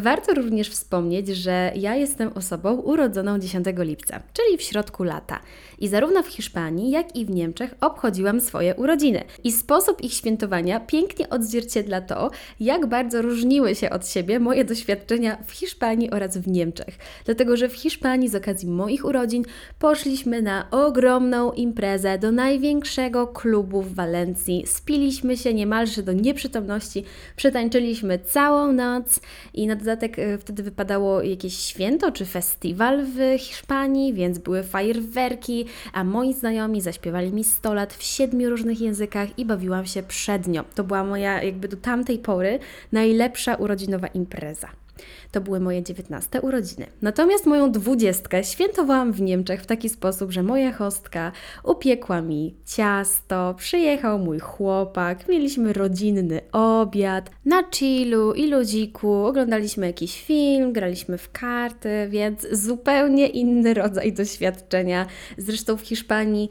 Warto również wspomnieć, że ja jestem osobą urodzoną 10 lipca, czyli w środku lata. I zarówno w Hiszpanii, jak i w Niemczech obchodziłam swoje urodziny. I sposób ich świętowania pięknie odzwierciedla to, jak bardzo różniły się od siebie moje doświadczenia w Hiszpanii oraz w Niemczech. Dlatego, że w Hiszpanii z okazji moich urodzin poszliśmy na ogromną imprezę do największego klubu w Walencji. Spiliśmy się niemalże do nieprzytomności, przetańczyliśmy całą noc i na dodatek e, wtedy wypadało jakieś święto czy festiwal w Hiszpanii, więc były fajerwerki, a moi znajomi zaśpiewali mi 100 lat w siedmiu różnych językach i bawiłam się przednio. To była moja jakby do tamtej pory najlepsza urodzinowa impreza. To były moje 19 urodziny. Natomiast moją dwudziestkę świętowałam w Niemczech w taki sposób, że moja hostka upiekła mi ciasto, przyjechał mój chłopak, mieliśmy rodzinny obiad, na chillu i ludziku, oglądaliśmy jakiś film, graliśmy w karty, więc zupełnie inny rodzaj doświadczenia. Zresztą w Hiszpanii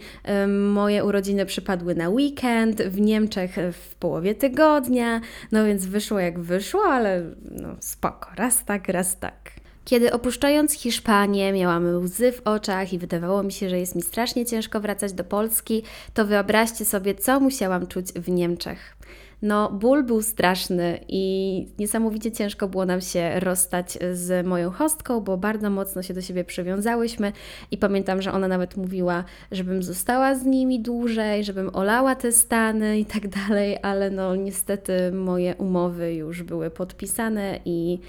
moje urodziny przypadły na weekend, w Niemczech w połowie tygodnia, no więc wyszło jak wyszło, ale no spoko, raz tak, raz tak. Kiedy opuszczając Hiszpanię, miałam łzy w oczach i wydawało mi się, że jest mi strasznie ciężko wracać do Polski, to wyobraźcie sobie, co musiałam czuć w Niemczech. No, ból był straszny i niesamowicie ciężko było nam się rozstać z moją hostką, bo bardzo mocno się do siebie przywiązałyśmy i pamiętam, że ona nawet mówiła, żebym została z nimi dłużej, żebym olała te stany i tak dalej, ale no niestety moje umowy już były podpisane i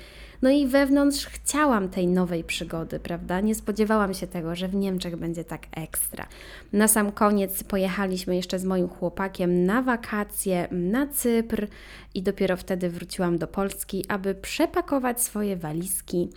no i wewnątrz chciałam tej nowej przygody, prawda? Nie spodziewałam się tego, że w Niemczech będzie tak ekstra. Na sam koniec pojechaliśmy jeszcze z moim chłopakiem na wakacje na Cypr i dopiero wtedy wróciłam do Polski, aby przepakować swoje walizki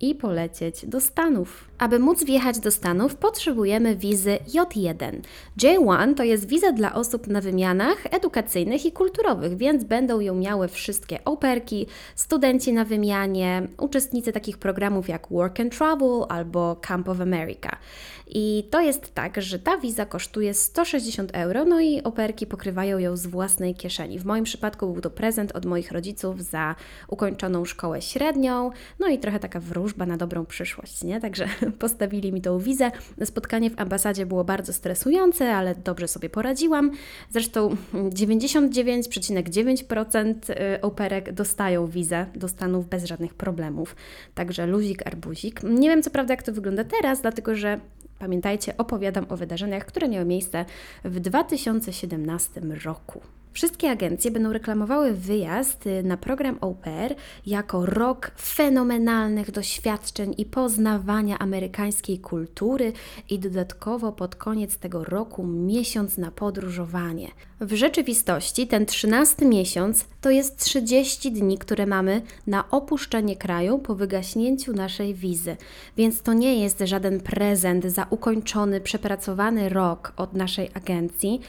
i polecieć do Stanów. Aby móc wjechać do Stanów, potrzebujemy wizy J1. J1 to jest wiza dla osób na wymianach edukacyjnych i kulturowych, więc będą ją miały wszystkie operki, studenci na wymianie, uczestnicy takich programów jak Work and Travel albo Camp of America. I to jest tak, że ta wiza kosztuje 160 euro, no i operki pokrywają ją z własnej kieszeni. W moim przypadku był to prezent od moich rodziców za ukończoną szkołę średnią, no i trochę taka wróżba na dobrą przyszłość, nie? Także postawili mi tą wizę. Spotkanie w ambasadzie było bardzo stresujące, ale dobrze sobie poradziłam. Zresztą 99,9% y, operek dostają wizę do Stanów bez żadnych problemów. Także luzik, arbuzik. Nie wiem co prawda jak to wygląda teraz, dlatego że Pamiętajcie, opowiadam o wydarzeniach, które miały miejsce w 2017 roku. Wszystkie agencje będą reklamowały wyjazd y, na program Au Pair jako rok fenomenalnych doświadczeń i poznawania amerykańskiej kultury i dodatkowo pod koniec tego roku miesiąc na podróżowanie. W rzeczywistości ten 13 miesiąc to jest 30 dni, które mamy na opuszczenie kraju po wygaśnięciu naszej wizy. Więc to nie jest żaden prezent za ukończony, przepracowany rok od naszej agencji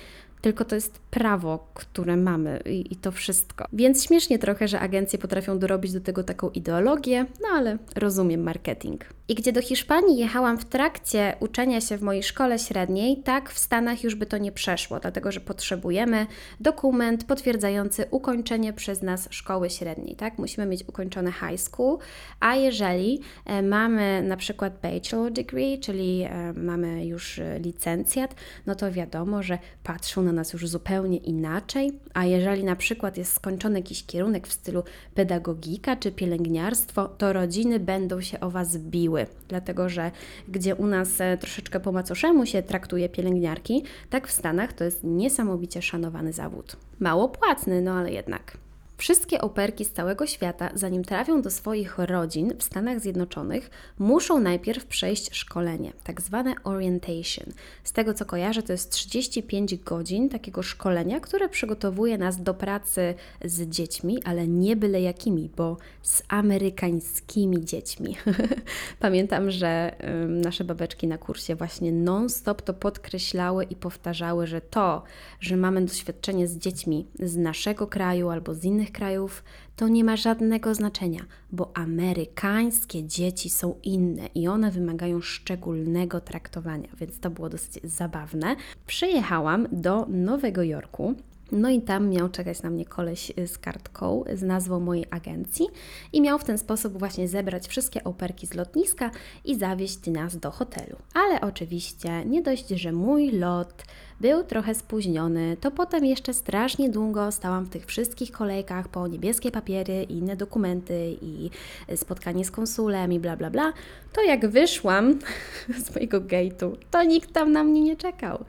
tylko to jest prawo, które mamy i, i, to wszystko. Więc śmiesznie trochę, że agencje potrafią dorobić do tego taką ideologię, no ale rozumiem marketing. I gdzie do Hiszpanii jechałam w trakcie uczenia się w mojej szkole średniej, tak w Stanach już by to nie przeszło, dlatego że potrzebujemy dokument potwierdzający ukończenie przez nas szkoły średniej, tak? Musimy mieć ukończone high school, a jeżeli e, mamy na przykład bachelor degree, czyli e, mamy już e, licencjat, no to wiadomo, że patrzą na nas już zupełnie inaczej, a jeżeli na przykład jest skończony jakiś kierunek w stylu pedagogika czy pielęgniarstwo, to rodziny będą się o Was biły dlatego że gdzie u nas e, troszeczkę po macoszemu się traktuje pielęgniarki, tak w Stanach to jest niesamowicie szanowany zawód. Mało płatny, no ale jednak. Wszystkie operki z całego świata, zanim trafią do swoich rodzin w Stanach Zjednoczonych, muszą najpierw przejść szkolenie, tak zwane orientation. Z tego co kojarzę, to jest 35 godzin takiego szkolenia, które przygotowuje nas do pracy z dziećmi, ale nie byle jakimi, bo z amerykańskimi dziećmi. Pamiętam, że nasze babeczki na kursie właśnie non-stop to podkreślały i powtarzały, że to, że mamy doświadczenie z dziećmi z naszego kraju albo z innych innych krajów, to nie ma żadnego znaczenia, bo amerykańskie dzieci są inne i one wymagają szczególnego traktowania, więc to było dosyć zabawne. Przyjechałam do Nowego Jorku. No i tam miał czekać na mnie koleś z kartką z nazwą mojej agencji i miał w ten sposób właśnie zebrać wszystkie operki z lotniska i zawieźć nas do hotelu. Ale oczywiście nie dość, że mój lot był trochę spóźniony, to potem jeszcze strasznie długo stałam w tych wszystkich kolejkach po niebieskie papiery i inne dokumenty i spotkanie z konsulem i bla bla bla. To jak wyszłam z mojego gate'u, to nikt tam na mnie nie czekał.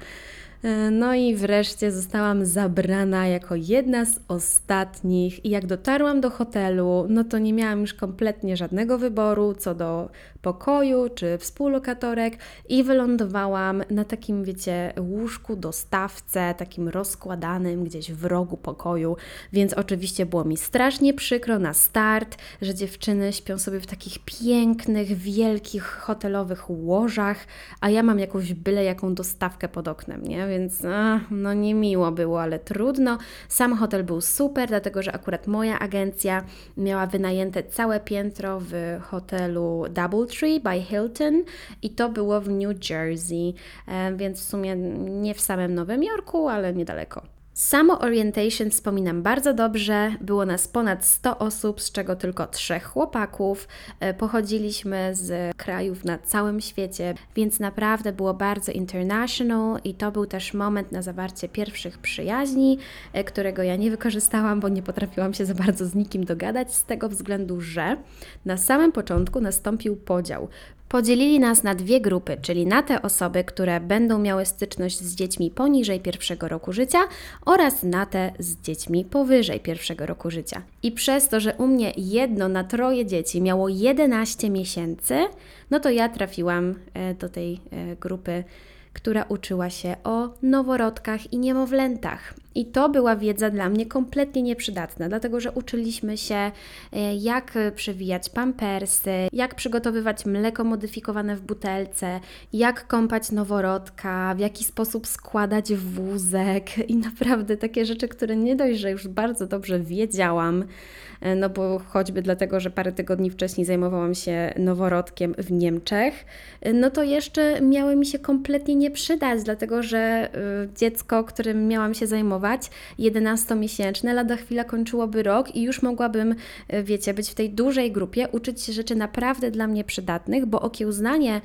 E, no i wreszcie zostałam zabrana jako jedna z ostatnich, i jak dotarłam do hotelu, no to nie miałam już kompletnie żadnego wyboru co do pokoju czy współlokatorek, i wylądowałam na takim, wiecie, łóżku dostawce, takim rozkładanym gdzieś w rogu pokoju. Więc oczywiście było mi strasznie przykro na start, że dziewczyny śpią sobie w takich pięknych, wielkich hotelowych łożach, a ja mam jakąś byle jaką dostawkę pod oknem, nie? więc ach, no niemiło było, ale trudno. Sam hotel był super, dlatego że akurat moja agencja miała wynajęte całe piętro w hotelu Doubletree by Hilton i to było w New Jersey, e, więc w sumie nie w samym Nowym Jorku, ale niedaleko. Samo orientation wspominam bardzo dobrze. Było nas ponad 100 osób, z czego tylko trzech chłopaków. E, pochodziliśmy z krajów na całym świecie, więc naprawdę było bardzo international i to był też moment na zawarcie pierwszych przyjaźni, e, którego ja nie wykorzystałam, bo nie potrafiłam się za bardzo z nikim dogadać, z tego względu, że na samym początku nastąpił podział. Podzielili nas na dwie grupy, czyli na te osoby, które będą miały styczność z dziećmi poniżej pierwszego roku życia oraz na te z dziećmi powyżej pierwszego roku życia. I przez to, że u mnie jedno na troje dzieci miało 11 miesięcy, no to ja trafiłam e, do tej e, grupy która uczyła się o noworodkach i niemowlętach. I to była wiedza dla mnie kompletnie nieprzydatna, dlatego że uczyliśmy się, e, jak przewijać pampersy, jak przygotowywać mleko modyfikowane w butelce, jak kąpać noworodka, w jaki sposób składać wózek i naprawdę takie rzeczy, które nie dość, że już bardzo dobrze wiedziałam, no bo choćby dlatego, że parę tygodni wcześniej zajmowałam się noworodkiem w Niemczech, e, no to jeszcze miały mi się kompletnie nie przydać, dlatego że dziecko, którym miałam się zajmować, zajmować, 11-miesięczne, lada chwila kończyłoby rok i już mogłabym, e, wiecie, być w tej dużej grupie, uczyć się rzeczy naprawdę dla mnie przydatnych, bo okiełznanie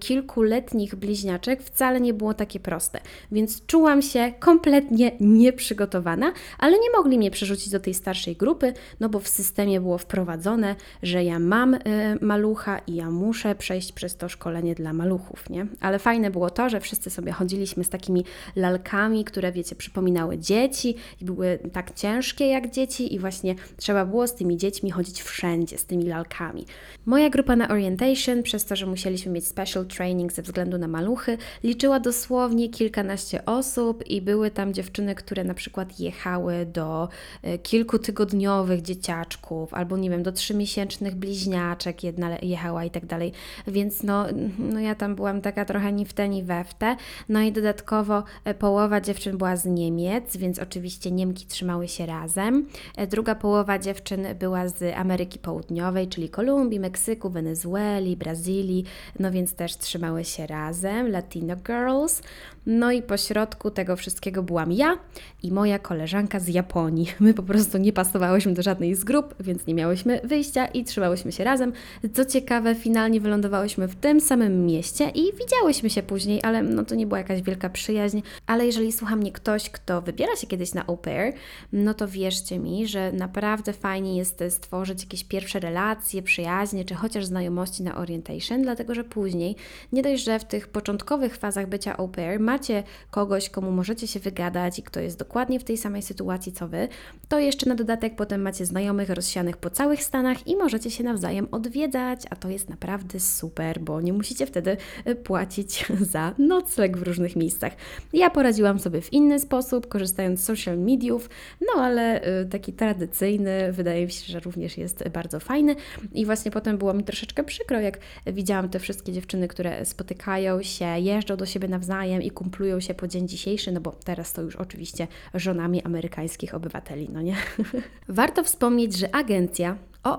kilkuletnich bliźniaczek wcale nie było takie proste. Więc czułam się kompletnie nieprzygotowana, ale nie mogli mnie przerzucić do tej starszej grupy, no bo w systemie było wprowadzone, że ja mam y, malucha i ja muszę przejść przez to szkolenie dla maluchów, nie? Ale fajne było to, że wszyscy sobie chodziliśmy z takimi lalkami, które, wiecie, przypominały dzieci i były tak ciężkie jak dzieci i właśnie trzeba było z tymi dziećmi chodzić wszędzie, z tymi lalkami. Moja grupa na orientation, przez to, że musieliśmy mieć special training ze względu na maluchy, liczyła dosłownie kilkanaście osób i były tam dziewczyny, które na przykład jechały do e, kilkutygodniowych dzieciaczków albo nie wiem, do trzymiesięcznych bliźniaczek jedna jechała i tak dalej. Więc no, no ja tam byłam taka trochę ni w te, ni we w te. No i dodatkowo e, połowa dziewczyn była z Niemiec, więc oczywiście Niemki trzymały się razem. E, druga połowa dziewczyn była z Ameryki Południowej, czyli Kolumbii, Meksyku, Wenezueli, Brazylii, no więc też trzymały się razem, Latino Girls. No i pośrodku tego wszystkiego byłam ja i moja koleżanka z Japonii. My po prostu nie pasowałyśmy do żadnej z grup, więc nie miałyśmy wyjścia i trzymałyśmy się razem. Co ciekawe, finalnie wylądowałyśmy w tym samym mieście i widziałyśmy się później, ale no to nie była jakaś wielka przyjaźń. Ale jeżeli słucha mnie ktoś, kto wybiera się kiedyś na au pair, no to wierzcie mi, że naprawdę fajnie jest stworzyć jakieś pierwsze relacje, przyjaźnie, czy chociaż znajomości na orientation, dlatego że później, nie dość, że w tych początkowych fazach bycia au pair macie kogoś, komu możecie się wygadać i kto jest dokładnie w tej samej sytuacji co Wy, to jeszcze na dodatek potem macie znajomych rozsianych po całych Stanach i możecie się nawzajem odwiedzać, a to jest naprawdę super, bo nie musicie wtedy e, płacić za nocleg w różnych miejscach. Ja poradziłam sobie w inny sposób, korzystając z social mediów, no ale y, taki tradycyjny wydaje mi się, że również jest bardzo fajny i właśnie potem było mi troszeczkę przykro, jak widziałam te wszystkie dziewczyny, które spotykają się, jeżdżą do siebie nawzajem i kumplują się po dzień dzisiejszy, no bo teraz to już oczywiście żonami amerykańskich obywateli, no nie? Warto wspomnieć, że agencja o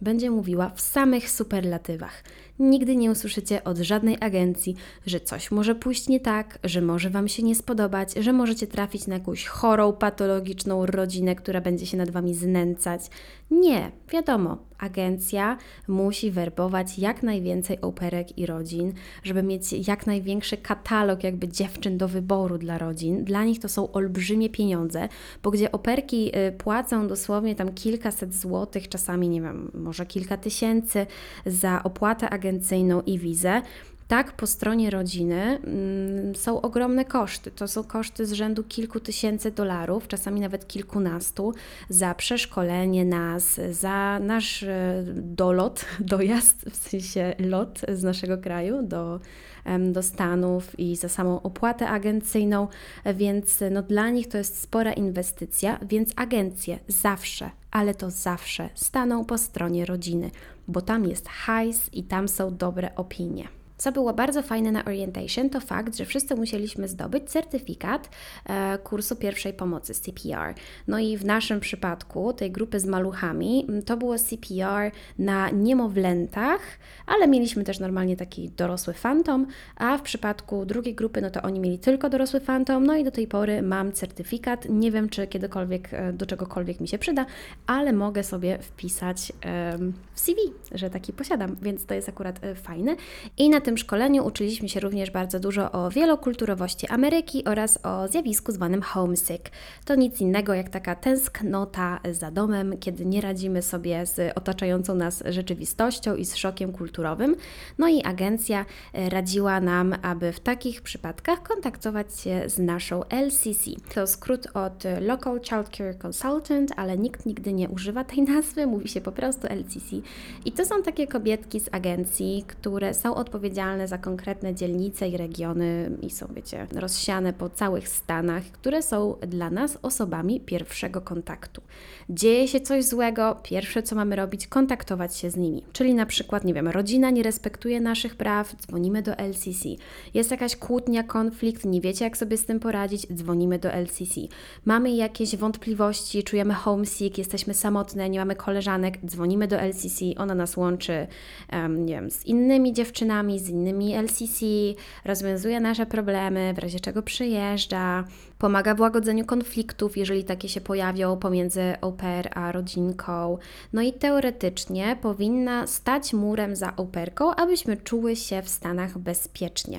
będzie mówiła w samych superlatywach. Nigdy nie usłyszycie od żadnej agencji, że coś może pójść nie tak, że może Wam się nie spodobać, że możecie trafić na jakąś chorą, patologiczną rodzinę, która będzie się nad Wami znęcać. Nie, wiadomo, agencja musi werbować jak najwięcej operek i rodzin, żeby mieć jak największy katalog jakby dziewczyn do wyboru dla rodzin. Dla nich to są olbrzymie pieniądze, bo gdzie operki y, płacą dosłownie tam kilkaset złotych, czasami nie wiem, może kilka tysięcy za opłatę agencyjną i wizę, tak, po stronie rodziny mm, są ogromne koszty. To są koszty z rzędu kilku tysięcy dolarów, czasami nawet kilkunastu, za przeszkolenie nas, za nasz e, dolot, dojazd, w sensie lot z naszego kraju do, do Stanów i za samą opłatę agencyjną, więc no, dla nich to jest spora inwestycja, więc agencje zawsze, ale to zawsze staną po stronie rodziny, bo tam jest hajs i tam są dobre opinie. Co było bardzo fajne na orientation, to fakt, że wszyscy musieliśmy zdobyć certyfikat e, kursu pierwszej pomocy CPR. No i w naszym przypadku, tej grupy z maluchami, to było CPR na niemowlętach, ale mieliśmy też normalnie taki dorosły fantom, a w przypadku drugiej grupy, no to oni mieli tylko dorosły fantom, no i do tej pory mam certyfikat. Nie wiem, czy kiedykolwiek e, do czegokolwiek mi się przyda, ale mogę sobie wpisać w CV, że taki posiadam, więc to jest akurat e, fajne. I na tym szkoleniu uczyliśmy się również bardzo dużo o wielokulturowości Ameryki oraz o zjawisku zwanym homesick. To nic innego jak taka tęsknota za domem, kiedy nie radzimy sobie z otaczającą nas rzeczywistością i z szokiem kulturowym. No i agencja e, radziła nam, aby w takich przypadkach kontaktować się z naszą LCC. To skrót od Local Child Care Consultant, ale nikt nigdy nie używa tej nazwy, mówi się po prostu LCC. I to są takie kobietki z agencji, które są odpowiedzialne odpowiedzialne za konkretne dzielnice i regiony i są, wiecie, rozsiane po całych Stanach, które są dla nas osobami pierwszego kontaktu. Dzieje się coś złego, pierwsze co mamy robić, kontaktować się z nimi. Czyli na przykład, nie wiem, rodzina nie respektuje naszych praw, dzwonimy do LCC. Jest jakaś kłótnia, konflikt, nie wiecie jak sobie z tym poradzić, dzwonimy do LCC. Mamy jakieś wątpliwości, czujemy homesick, jesteśmy samotne, nie mamy koleżanek, dzwonimy do LCC, ona nas łączy, um, nie wiem, z innymi dziewczynami, z innymi LCC, rozwiązuje nasze problemy, w razie czego przyjeżdża, pomaga w łagodzeniu konfliktów, jeżeli takie się pojawią pomiędzy au pair a rodzinką. No i teoretycznie powinna stać murem za au pairką, abyśmy czuły się w Stanach bezpiecznie.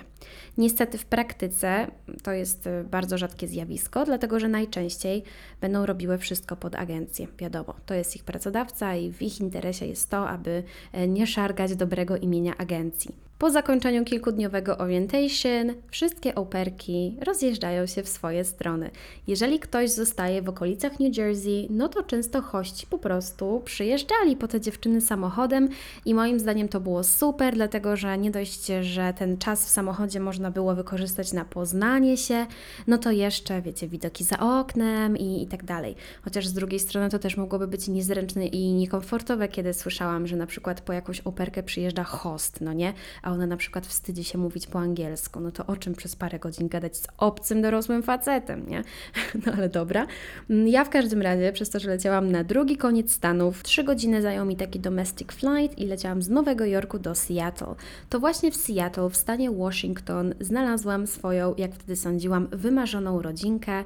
Niestety w praktyce to jest y, bardzo rzadkie zjawisko, dlatego że najczęściej będą robiły wszystko pod agencję. Wiadomo, to jest ich pracodawca i w ich interesie jest to, aby e, nie szargać dobrego imienia agencji. Po zakończeniu kilkudniowego orientation, wszystkie operki rozjeżdżają się w swoje strony. Jeżeli ktoś zostaje w okolicach New Jersey, no to często hości po prostu przyjeżdżali po te dziewczyny samochodem i moim zdaniem to było super, dlatego że nie dość, że ten czas w samochodzie można było wykorzystać na poznanie się, no to jeszcze, wiecie, widoki za oknem i, i tak dalej. Chociaż z drugiej strony to też mogłoby być niezręczne i niekomfortowe, kiedy słyszałam, że na przykład po jakąś operkę przyjeżdża host, no nie? A ona na przykład wstydzi się mówić po angielsku, no to o czym przez parę godzin gadać z obcym, dorosłym facetem, nie? No ale dobra. Mm, ja w każdym razie, przez to, że leciałam na drugi koniec Stanów, trzy godziny zajął mi taki domestic flight i leciałam z Nowego Jorku do Seattle. To właśnie w Seattle, w stanie Washington, znalazłam swoją, jak wtedy sądziłam, wymarzoną rodzinkę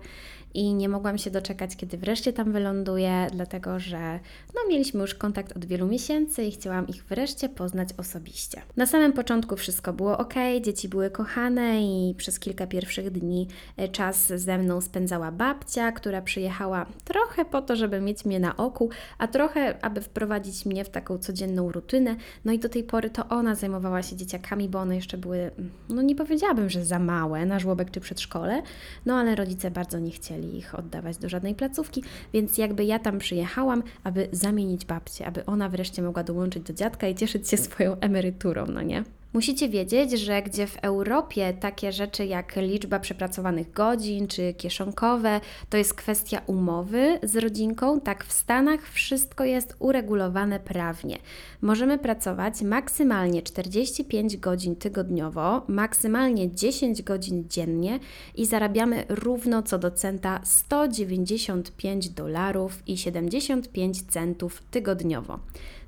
i nie mogłam się doczekać, kiedy wreszcie tam wyląduję, dlatego że no, mieliśmy już kontakt od wielu miesięcy i chciałam ich wreszcie poznać osobiście. Na samym początku wszystko było ok, dzieci były kochane i przez kilka pierwszych dni e, czas ze mną spędzała babcia, która przyjechała trochę po to, żeby mieć mnie na oku, a trochę, aby wprowadzić mnie w taką codzienną rutynę. No i do tej pory to ona zajmowała się dzieciakami, bo one jeszcze były, no nie powiedziałabym, że za małe na żłobek czy przedszkole, no ale rodzice bardzo nie chcieli chcieli ich oddawać do żadnej placówki, więc jakby ja tam przyjechałam, aby zamienić babcię, aby ona wreszcie mogła dołączyć do dziadka i cieszyć się swoją emeryturą, no nie? Musicie wiedzieć, że gdzie w Europie takie rzeczy jak liczba przepracowanych godzin czy kieszonkowe to jest kwestia umowy z rodzinką, tak w Stanach wszystko jest uregulowane prawnie. Możemy pracować maksymalnie 45 godzin tygodniowo, maksymalnie 10 godzin dziennie i zarabiamy równo co do centa 195 dolarów i 75 centów tygodniowo.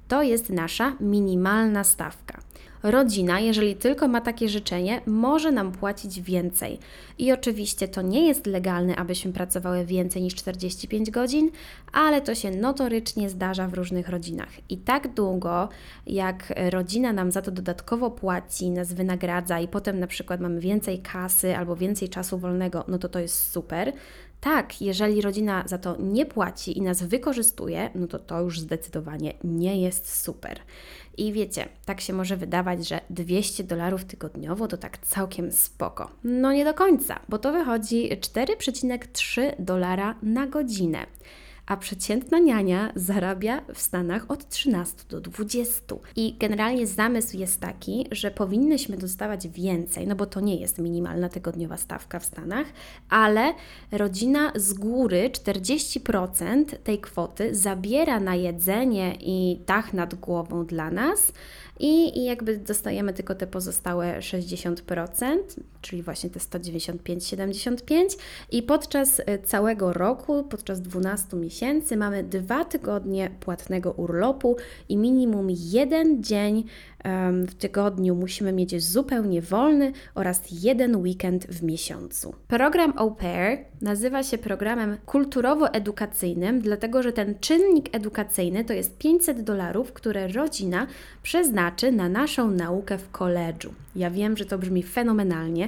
To jest nasza minimalna stawka. Rodzina, jeżeli tylko ma takie życzenie, może nam płacić więcej. I oczywiście to nie jest legalne, abyśmy pracowały więcej niż 45 godzin, ale to się notorycznie zdarza w różnych rodzinach. I tak długo, jak rodzina nam za to dodatkowo płaci, nas wynagradza i potem na przykład mamy więcej kasy albo więcej czasu wolnego, no to to jest super. Tak, jeżeli rodzina za to nie płaci i nas wykorzystuje, no to to już zdecydowanie nie jest super. I wiecie, tak się może wydawać, że 200 dolarów tygodniowo to tak całkiem spoko. No nie do końca, bo to wychodzi 4,3 dolara na godzinę a przeciętna niania zarabia w Stanach od 13 do 20. I generalnie zamysł jest taki, że powinnyśmy dostawać więcej, no bo to nie jest minimalna tygodniowa stawka w Stanach, ale rodzina z góry 40% tej kwoty zabiera na jedzenie i dach nad głową dla nas i, i jakby dostajemy tylko te pozostałe 60%, czyli właśnie te 195-75 i podczas e, całego roku, podczas 12 miesięcy mamy dwa tygodnie płatnego urlopu i minimum jeden dzień w tygodniu musimy mieć zupełnie wolny oraz jeden weekend w miesiącu. Program Au Pair nazywa się programem kulturowo-edukacyjnym, dlatego że ten czynnik edukacyjny to jest 500 dolarów, które rodzina przeznaczy na naszą naukę w koledżu. Ja wiem, że to brzmi fenomenalnie,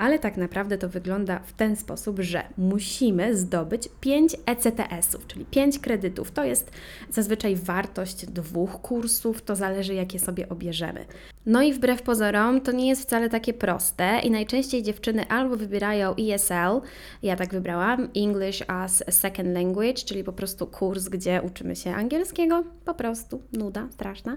ale tak naprawdę to wygląda w ten sposób, że musimy zdobyć 5 ECTS-ów, czyli 5 kredytów. To jest zazwyczaj wartość dwóch kursów, to zależy jakie sobie obierzemy bierzemy. No i wbrew pozorom to nie jest wcale takie proste i najczęściej dziewczyny albo wybierają ESL, ja tak wybrałam, English as a Second Language, czyli po prostu kurs, gdzie uczymy się angielskiego, po prostu, nuda straszna,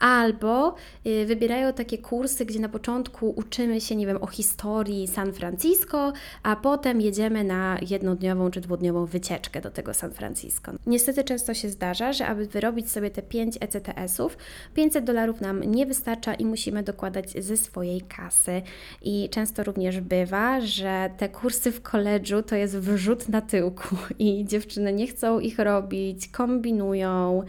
albo y, wybierają takie kursy, gdzie na początku uczymy się, nie wiem, o historii San Francisco, a potem jedziemy na jednodniową czy dwudniową wycieczkę do tego San Francisco. Niestety często się zdarza, że aby wyrobić sobie te 5 ECTS-ów, 500 dolarów nam nie wystarcza i musimy dokładać ze swojej kasy. I często również bywa, że te kursy w koledżu to jest wrzut na tyłku i dziewczyny nie chcą ich robić, kombinują.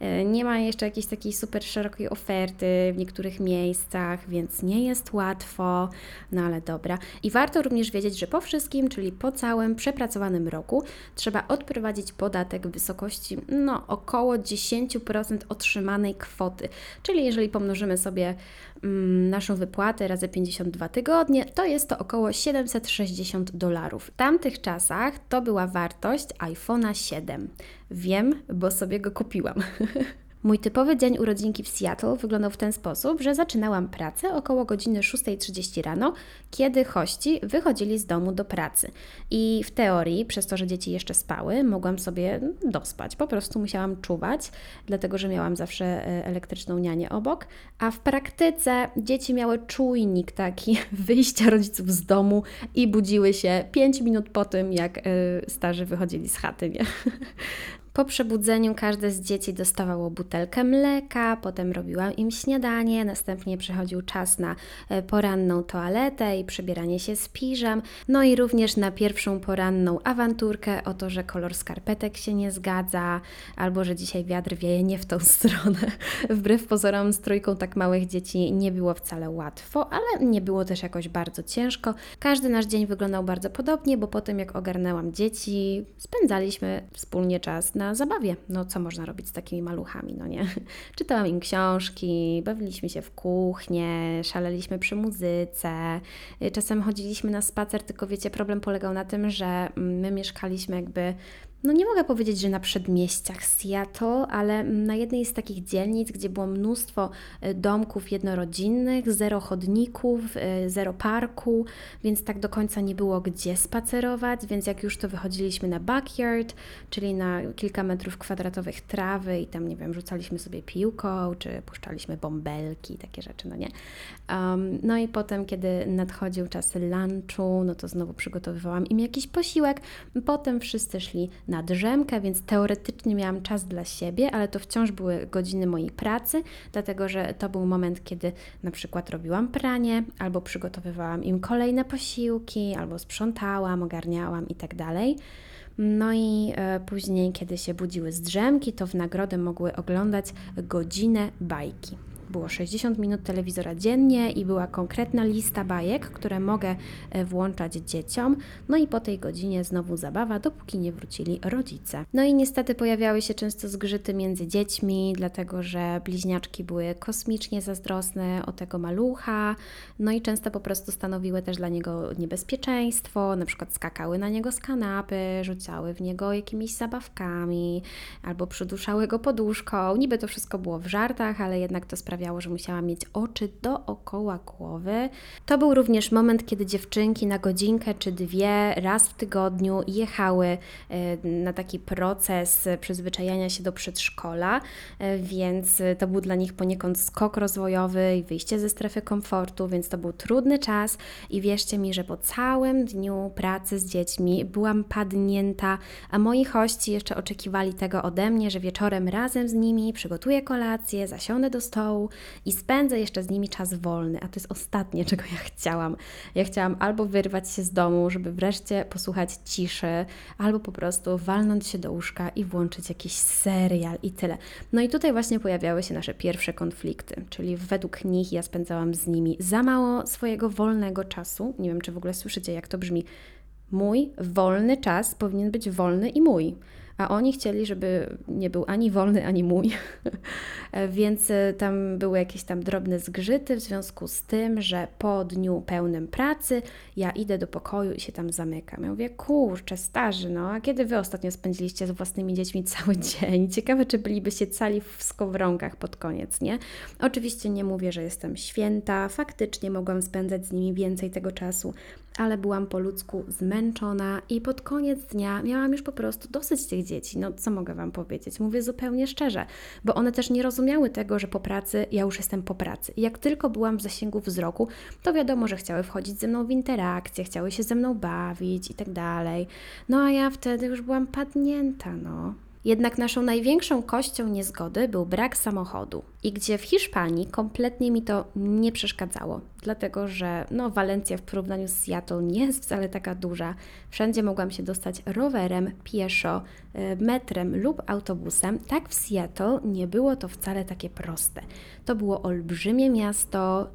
E, nie ma jeszcze jakiejś takiej super szerokiej oferty w niektórych miejscach, więc nie jest łatwo, no ale dobra. I warto również wiedzieć, że po wszystkim, czyli po całym przepracowanym roku, trzeba odprowadzić podatek w wysokości no, około 10% otrzymanej kwoty. Czyli jeżeli pomnożymy sobie mm, naszą wypłatę razy 52 tygodnie, to jest to około 760 dolarów. W tamtych czasach to była wartość iPhone'a 7. Wiem, bo sobie go kupiłam. Mój typowy dzień urodzinki w Seattle wyglądał w ten sposób, że zaczynałam pracę około godziny 6.30 rano, kiedy hości wychodzili z domu do pracy. I w teorii, przez to, że dzieci jeszcze spały, mogłam sobie dospać. Po prostu musiałam czuwać, dlatego że miałam zawsze e, elektryczną nianię obok. A w praktyce dzieci miały czujnik taki wyjścia rodziców z domu i budziły się 5 minut po tym, jak e, starzy wychodzili z chaty. Nie? Po przebudzeniu każde z dzieci dostawało butelkę mleka, potem robiłam im śniadanie, następnie przychodził czas na e, poranną toaletę i przebieranie się z piżam, no i również na pierwszą poranną awanturkę o to, że kolor skarpetek się nie zgadza, albo że dzisiaj wiatr wieje nie w tą stronę. Wbrew pozorom z trójką tak małych dzieci nie było wcale łatwo, ale nie było też jakoś bardzo ciężko. Każdy nasz dzień wyglądał bardzo podobnie, bo potem jak ogarnęłam dzieci, spędzaliśmy wspólnie czas na na zabawie. No co można robić z takimi maluchami, no nie? Czytałam im książki, bawiliśmy się w kuchnię, szaleliśmy przy muzyce, czasem chodziliśmy na spacer, tylko wiecie, problem polegał na tym, że my mieszkaliśmy jakby no nie mogę powiedzieć, że na przedmieściach Seattle, ale na jednej z takich dzielnic, gdzie było mnóstwo e, domków jednorodzinnych, zero chodników, e, zero parku, więc tak do końca nie było gdzie spacerować, więc jak już to wychodziliśmy na backyard, czyli na kilka metrów kwadratowych trawy i tam, nie wiem, rzucaliśmy sobie piłką, czy puszczaliśmy bąbelki, takie rzeczy, no nie. Um, no i potem, kiedy nadchodził czas lunchu, no to znowu przygotowywałam im jakiś posiłek, potem wszyscy szli na na drzemkę, więc teoretycznie miałam czas dla siebie, ale to wciąż były godziny mojej pracy, dlatego że to był moment, kiedy na przykład robiłam pranie, albo przygotowywałam im kolejne posiłki, albo sprzątałam, ogarniałam itd. Tak no i e, później, kiedy się budziły z drzemki, to w nagrodę mogły oglądać godzinę bajki. Było 60 minut telewizora dziennie i była konkretna lista bajek, które mogę e, włączać dzieciom. No i po tej godzinie znowu zabawa, dopóki nie wrócili rodzice. No i niestety pojawiały się często zgrzyty między dziećmi, dlatego że bliźniaczki były kosmicznie zazdrosne o tego malucha, no i często po prostu stanowiły też dla niego niebezpieczeństwo, na przykład skakały na niego z kanapy, rzucały w niego jakimiś zabawkami albo przyduszały go poduszką. Niby to wszystko było w żartach, ale jednak to sprawiało sprawiało, że musiałam mieć oczy dookoła głowy. To był również moment, kiedy dziewczynki na godzinkę czy dwie raz w tygodniu jechały e, na taki proces przyzwyczajania się do przedszkola, e, więc to był dla nich poniekąd skok rozwojowy i wyjście ze strefy komfortu, więc to był trudny czas i wierzcie mi, że po całym dniu pracy z dziećmi byłam padnięta, a moi hości jeszcze oczekiwali tego ode mnie, że wieczorem razem z nimi przygotuję kolację, zasiądę do stołu i spędzę jeszcze z nimi czas wolny, a to jest ostatnie, czego ja chciałam. Ja chciałam albo wyrwać się z domu, żeby wreszcie posłuchać ciszy, albo po prostu walnąć się do łóżka i włączyć jakiś serial i tyle. No i tutaj właśnie pojawiały się nasze pierwsze konflikty, czyli według nich ja spędzałam z nimi za mało swojego wolnego czasu. Nie wiem, czy w ogóle słyszycie, jak to brzmi. Mój wolny czas powinien być wolny i mój a oni chcieli, żeby nie był ani wolny, ani mój. Więc e, tam były jakieś tam drobne zgrzyty w związku z tym, że po dniu pełnym pracy ja idę do pokoju i się tam zamykam. Ja mówię, kurczę, starzy, no a kiedy Wy ostatnio spędziliście z własnymi dziećmi cały dzień? Ciekawe, czy bylibyście cali w skowronkach pod koniec, nie? Oczywiście nie mówię, że jestem święta, faktycznie mogłam spędzać z nimi więcej tego czasu, ale byłam po ludzku zmęczona i pod koniec dnia miałam już po prostu dosyć tych dzieci. No, co mogę Wam powiedzieć? Mówię zupełnie szczerze, bo one też nie rozumiały tego, że po pracy ja już jestem po pracy. I jak tylko byłam w zasięgu wzroku, to wiadomo, że chciały wchodzić ze mną w interakcję, chciały się ze mną bawić i tak dalej. No a ja wtedy już byłam padnięta, no. Jednak naszą największą kością niezgody był brak samochodu i gdzie w Hiszpanii kompletnie mi to nie przeszkadzało, dlatego że no, Walencja w porównaniu z Seattle nie jest wcale taka duża. Wszędzie mogłam się dostać rowerem, pieszo, e, metrem lub autobusem. Tak w Seattle nie było to wcale takie proste. To było olbrzymie miasto,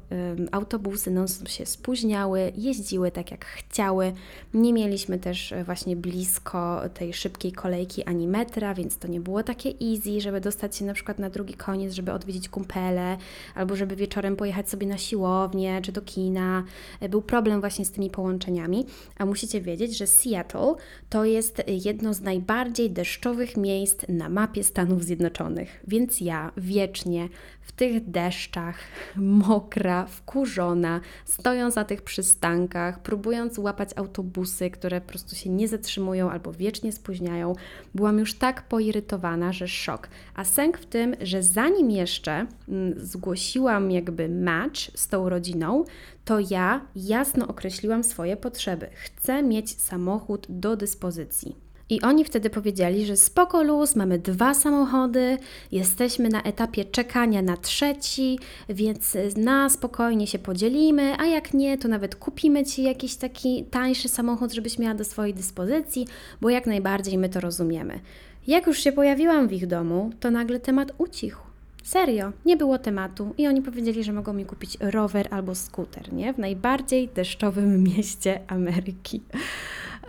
autobusy non się spóźniały, jeździły tak jak chciały. Nie mieliśmy też e, właśnie blisko tej szybkiej kolejki ani metra, więc to nie było takie easy, żeby dostać się na przykład na drugi koniec, żeby odwiedzić kumpele, albo żeby wieczorem pojechać sobie na siłownię czy do kina. Był problem właśnie z tymi połączeniami, a musicie wiedzieć, że Seattle to jest jedno z najbardziej deszczowych miejsc na mapie Stanów Zjednoczonych, więc ja wiecznie w tych deszczach, mokra, wkurzona, stojąc na tych przystankach, próbując łapać autobusy, które po prostu się nie zatrzymują albo wiecznie spóźniają, byłam już tak poirytowana, że szok. A sęk w tym, że zanim jeszcze mm, zgłosiłam jakby match z tą rodziną, to ja jasno określiłam swoje potrzeby. Chcę mieć samochód do dyspozycji. I oni wtedy powiedzieli, że spoko luz, mamy dwa samochody, jesteśmy na etapie czekania na trzeci, więc na spokojnie się podzielimy, a jak nie, to nawet kupimy Ci jakiś taki tańszy samochód, żebyś miała do swojej dyspozycji, bo jak najbardziej my to rozumiemy. Jak już się pojawiłam w ich domu, to nagle temat ucichł. Serio, nie było tematu i oni powiedzieli, że mogą mi kupić rower albo skuter, nie? W najbardziej deszczowym mieście Ameryki.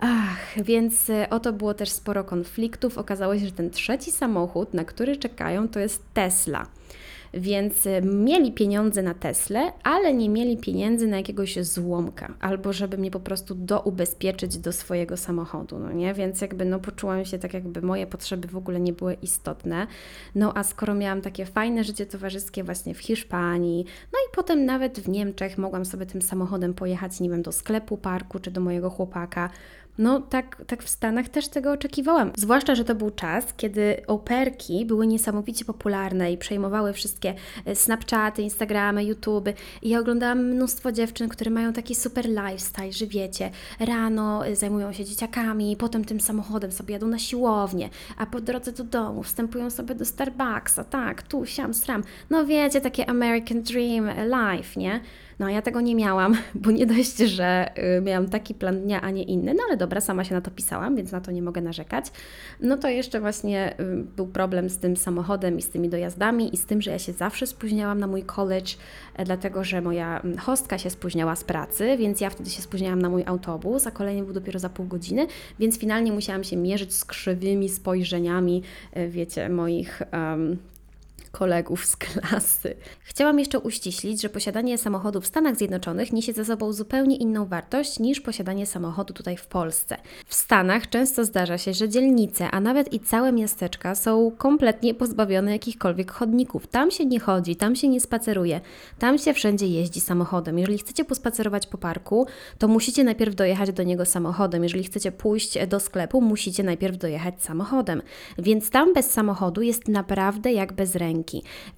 Ach, więc e, oto było też sporo konfliktów. Okazało się, że ten trzeci samochód, na który czekają, to jest Tesla. Więc e, mieli pieniądze na Tesla, ale nie mieli pieniędzy na jakiegoś złomka, albo żeby mnie po prostu doubezpieczyć do swojego samochodu, no nie? Więc jakby no poczułam się tak, jakby moje potrzeby w ogóle nie były istotne. No a skoro miałam takie fajne życie towarzyskie właśnie w Hiszpanii, no i potem nawet w Niemczech mogłam sobie tym samochodem pojechać, nie wiem, do sklepu, parku czy do mojego chłopaka, no tak, tak w Stanach też tego oczekiwałam. Zwłaszcza, że to był czas, kiedy operki były niesamowicie popularne i przejmowały wszystkie e, Snapchaty, Instagramy, YouTube. I ja oglądałam mnóstwo dziewczyn, które mają taki super lifestyle, że wiecie, rano e, zajmują się dzieciakami, potem tym samochodem sobie jadą na siłownię, a po drodze do domu wstępują sobie do Starbucksa, tak, tu, siam, sram. No wiecie, takie American Dream Life, nie? No ja tego nie miałam, bo nie dość, że y, miałam taki plan dnia, a nie inny, no ale dobra, sama się na to pisałam, więc na to nie mogę narzekać. No to jeszcze właśnie y, był problem z tym samochodem i z tymi dojazdami i z tym, że ja się zawsze spóźniałam na mój college, e, dlatego że moja mm, hostka się spóźniała z pracy, więc ja wtedy się spóźniałam na mój autobus, a kolejny był dopiero za pół godziny, więc finalnie musiałam się mierzyć z krzywymi spojrzeniami, e, wiecie, moich um, kolegów z klasy. Chciałam jeszcze uściślić, że posiadanie samochodu w Stanach Zjednoczonych niesie ze sobą zupełnie inną wartość niż posiadanie samochodu tutaj w Polsce. W Stanach często zdarza się, że dzielnice, a nawet i całe miasteczka są kompletnie pozbawione jakichkolwiek chodników. Tam się nie chodzi, tam się nie spaceruje, tam się wszędzie jeździ samochodem. Jeżeli chcecie pospacerować po parku, to musicie najpierw dojechać do niego samochodem. Jeżeli chcecie pójść do sklepu, musicie najpierw dojechać samochodem. Więc tam bez samochodu jest naprawdę jak bez ręki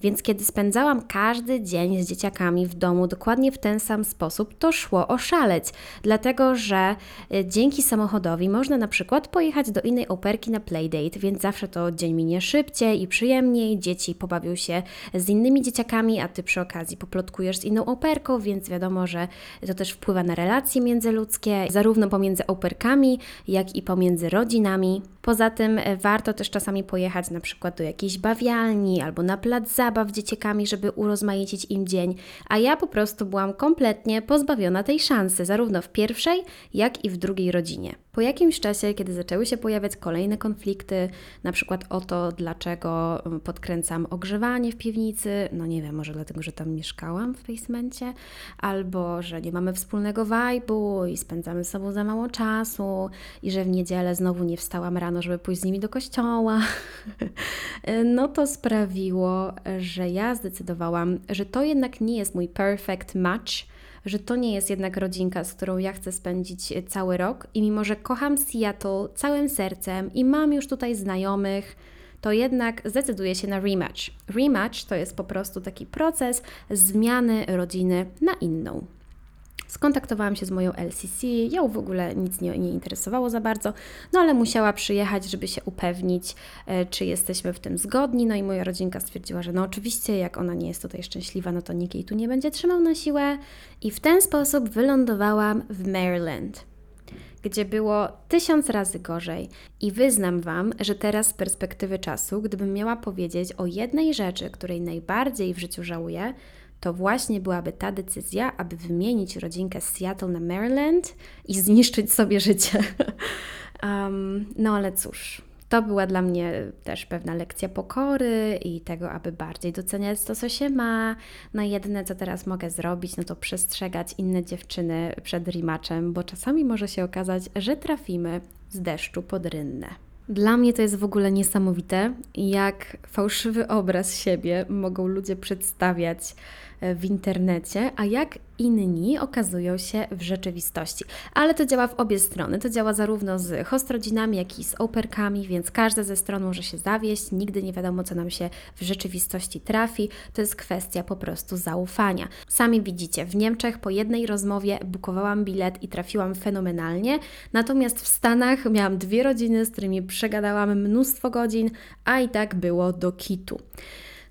Więc kiedy spędzałam każdy dzień z dzieciakami w domu dokładnie w ten sam sposób, to szło oszaleć, dlatego że e, dzięki samochodowi można na przykład pojechać do innej operki na playdate, więc zawsze to dzień minie szybciej i przyjemniej, dzieci pobawią się z innymi dzieciakami, a ty przy okazji poplotkujesz z inną operką, więc wiadomo, że to też wpływa na relacje międzyludzkie, zarówno pomiędzy operkami, jak i pomiędzy rodzinami. Poza tym e, warto też czasami pojechać na przykład do jakiejś bawialni albo na na plac zabaw dzieciakami, żeby urozmaicić im dzień, a ja po prostu byłam kompletnie pozbawiona tej szansy, zarówno w pierwszej, jak i w drugiej rodzinie. Po jakimś czasie, kiedy zaczęły się pojawiać kolejne konflikty, na przykład o to, dlaczego mm, podkręcam ogrzewanie w piwnicy, no nie wiem, może dlatego, że tam mieszkałam w basemencie, albo że nie mamy wspólnego vibe'u i spędzamy z sobą za mało czasu i że w niedzielę znowu nie wstałam rano, żeby pójść z nimi do kościoła, no to sprawiło, że ja zdecydowałam, że to jednak nie jest mój perfect match, że to nie jest jednak rodzinka, z którą ja chcę spędzić cały rok i mimo, że kocham Seattle całym sercem i mam już tutaj znajomych, to jednak zdecyduję się na rematch. Rematch to jest po prostu taki proces zmiany rodziny na inną. Skontaktowałam się z moją LCC, ją w ogóle nic nie, nie interesowało za bardzo, no ale musiała przyjechać, żeby się upewnić, e, czy jesteśmy w tym zgodni. No i moja rodzinka stwierdziła, że no oczywiście, jak ona nie jest tutaj szczęśliwa, no to nikt jej tu nie będzie trzymał na siłę. I w ten sposób wylądowałam w Maryland gdzie było tysiąc razy gorzej. I wyznam Wam, że teraz z perspektywy czasu, gdybym miała powiedzieć o jednej rzeczy, której najbardziej w życiu żałuję, to właśnie byłaby ta decyzja, aby wymienić rodzinkę z Seattle na Maryland i zniszczyć sobie życie. um, no ale cóż, to była dla mnie też pewna lekcja pokory i tego, aby bardziej doceniać to, co się ma. No jedyne, co teraz mogę zrobić, no to przestrzegać inne dziewczyny przed rematchem, bo czasami może się okazać, że trafimy z deszczu pod rynnę. Dla mnie to jest w ogóle niesamowite, jak fałszywy obraz siebie mogą ludzie przedstawiać w internecie, a jak inni okazują się w rzeczywistości. Ale to działa w obie strony. To działa zarówno z hostrodzinami, jak i z operkami, więc każda ze stron może się zawieść. Nigdy nie wiadomo, co nam się w rzeczywistości trafi. To jest kwestia po prostu zaufania. Sami widzicie, w Niemczech po jednej rozmowie bukowałam bilet i trafiłam fenomenalnie. Natomiast w Stanach miałam dwie rodziny, z którymi przegadałam mnóstwo godzin, a i tak było do kitu.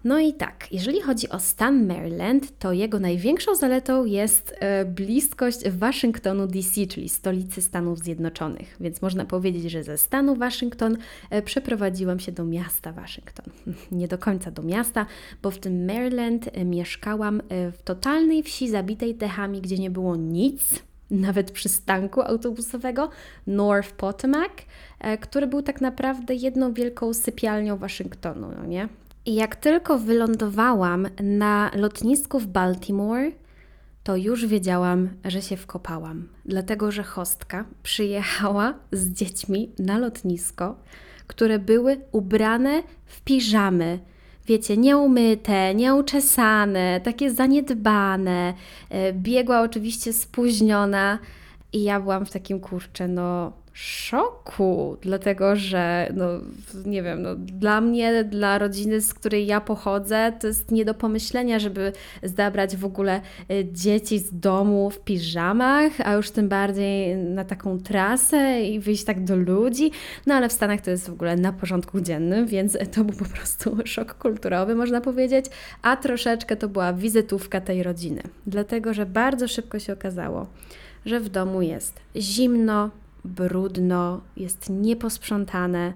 No i tak, jeżeli chodzi o stan Maryland, to jego największą zaletą jest e, bliskość Waszyngtonu DC, czyli stolicy Stanów Zjednoczonych. Więc można powiedzieć, że ze stanu Waszyngton e, przeprowadziłam się do miasta Waszyngton. Nie do końca do miasta, bo w tym Maryland e, mieszkałam w totalnej wsi zabitej dechami, gdzie nie było nic, nawet przystanku autobusowego North Potomac, który był tak naprawdę jedną wielką sypialnią Waszyngtonu, no nie? Jak tylko wylądowałam na lotnisku w Baltimore, to już wiedziałam, że się wkopałam, dlatego że hostka przyjechała z dziećmi na lotnisko, które były ubrane w piżamy. Wiecie, nieumyte, nieuczesane, takie zaniedbane. E, biegła oczywiście spóźniona i ja byłam w takim kurczę, no szoku, dlatego że, no, nie wiem, no, dla mnie, dla rodziny, z której ja pochodzę, to jest nie do pomyślenia, żeby zabrać w ogóle y, dzieci z domu w piżamach, a już tym bardziej na taką trasę i wyjść tak do ludzi. No ale w Stanach to jest w ogóle na porządku dziennym, więc to był po prostu szok kulturowy, można powiedzieć, a troszeczkę to była wizytówka tej rodziny, dlatego że bardzo szybko się okazało, że w domu jest zimno, brudno, jest nieposprzątane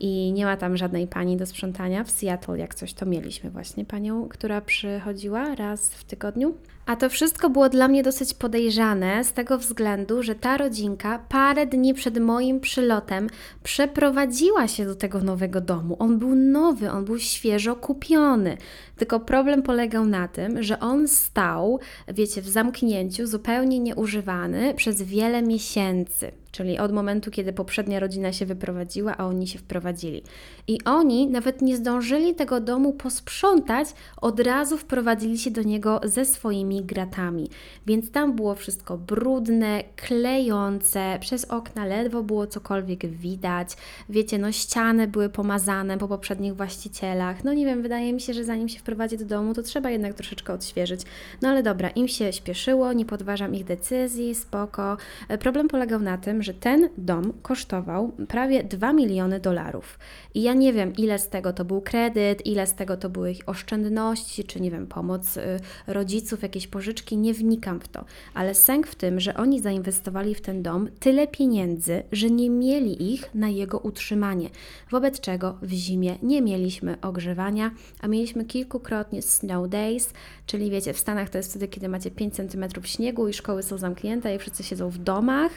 i nie ma tam żadnej pani do sprzątania. W Seattle, jak coś, to mieliśmy właśnie panią, która przychodziła raz w tygodniu. A to wszystko było dla mnie dosyć podejrzane z tego względu, że ta rodzinka parę dni przed moim przylotem przeprowadziła się do tego nowego domu. On był nowy, on był świeżo kupiony. Tylko problem polegał na tym, że on stał, wiecie, w zamknięciu, zupełnie nieużywany przez wiele miesięcy czyli od momentu, kiedy poprzednia rodzina się wyprowadziła, a oni się wprowadzili. I oni nawet nie zdążyli tego domu posprzątać, od razu wprowadzili się do niego ze swoimi gratami. Więc tam było wszystko brudne, klejące, przez okna ledwo było cokolwiek widać. Wiecie, no ściany były pomazane po poprzednich właścicielach. No nie wiem, wydaje mi się, że zanim się wprowadzi do domu, to trzeba jednak troszeczkę odświeżyć. No ale dobra, im się śpieszyło, nie podważam ich decyzji, spoko. Problem polegał na tym, tym, że ten dom kosztował prawie 2 miliony dolarów. I ja nie wiem, ile z tego to był kredyt, ile z tego to były ich oszczędności, czy nie wiem, pomoc y, rodziców, jakieś pożyczki, nie wnikam w to. Ale sęk w tym, że oni zainwestowali w ten dom tyle pieniędzy, że nie mieli ich na jego utrzymanie. Wobec czego w zimie nie mieliśmy ogrzewania, a mieliśmy kilkukrotnie snow days, czyli wiecie, w Stanach to jest wtedy, kiedy macie 5 cm śniegu i szkoły są zamknięte i wszyscy siedzą w domach.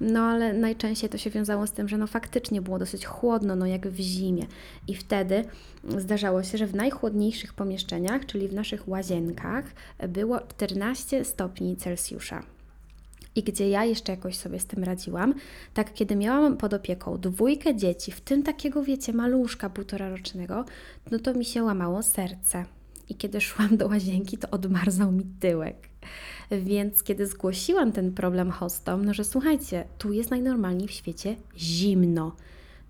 No ale najczęściej to się wiązało z tym, że no faktycznie było dosyć chłodno, no jak w zimie. I wtedy zdarzało się, że w najchłodniejszych pomieszczeniach, czyli w naszych łazienkach, było 14 stopni Celsjusza. I gdzie ja jeszcze jakoś sobie z tym radziłam, tak kiedy miałam pod opieką dwójkę dzieci, w tym takiego, wiecie, maluszka półtora rocznego, no to mi się łamało serce. I kiedy szłam do łazienki, to odmarzał mi tyłek. Więc kiedy zgłosiłam ten problem hostom, no że słuchajcie, tu jest najnormalniej w świecie zimno.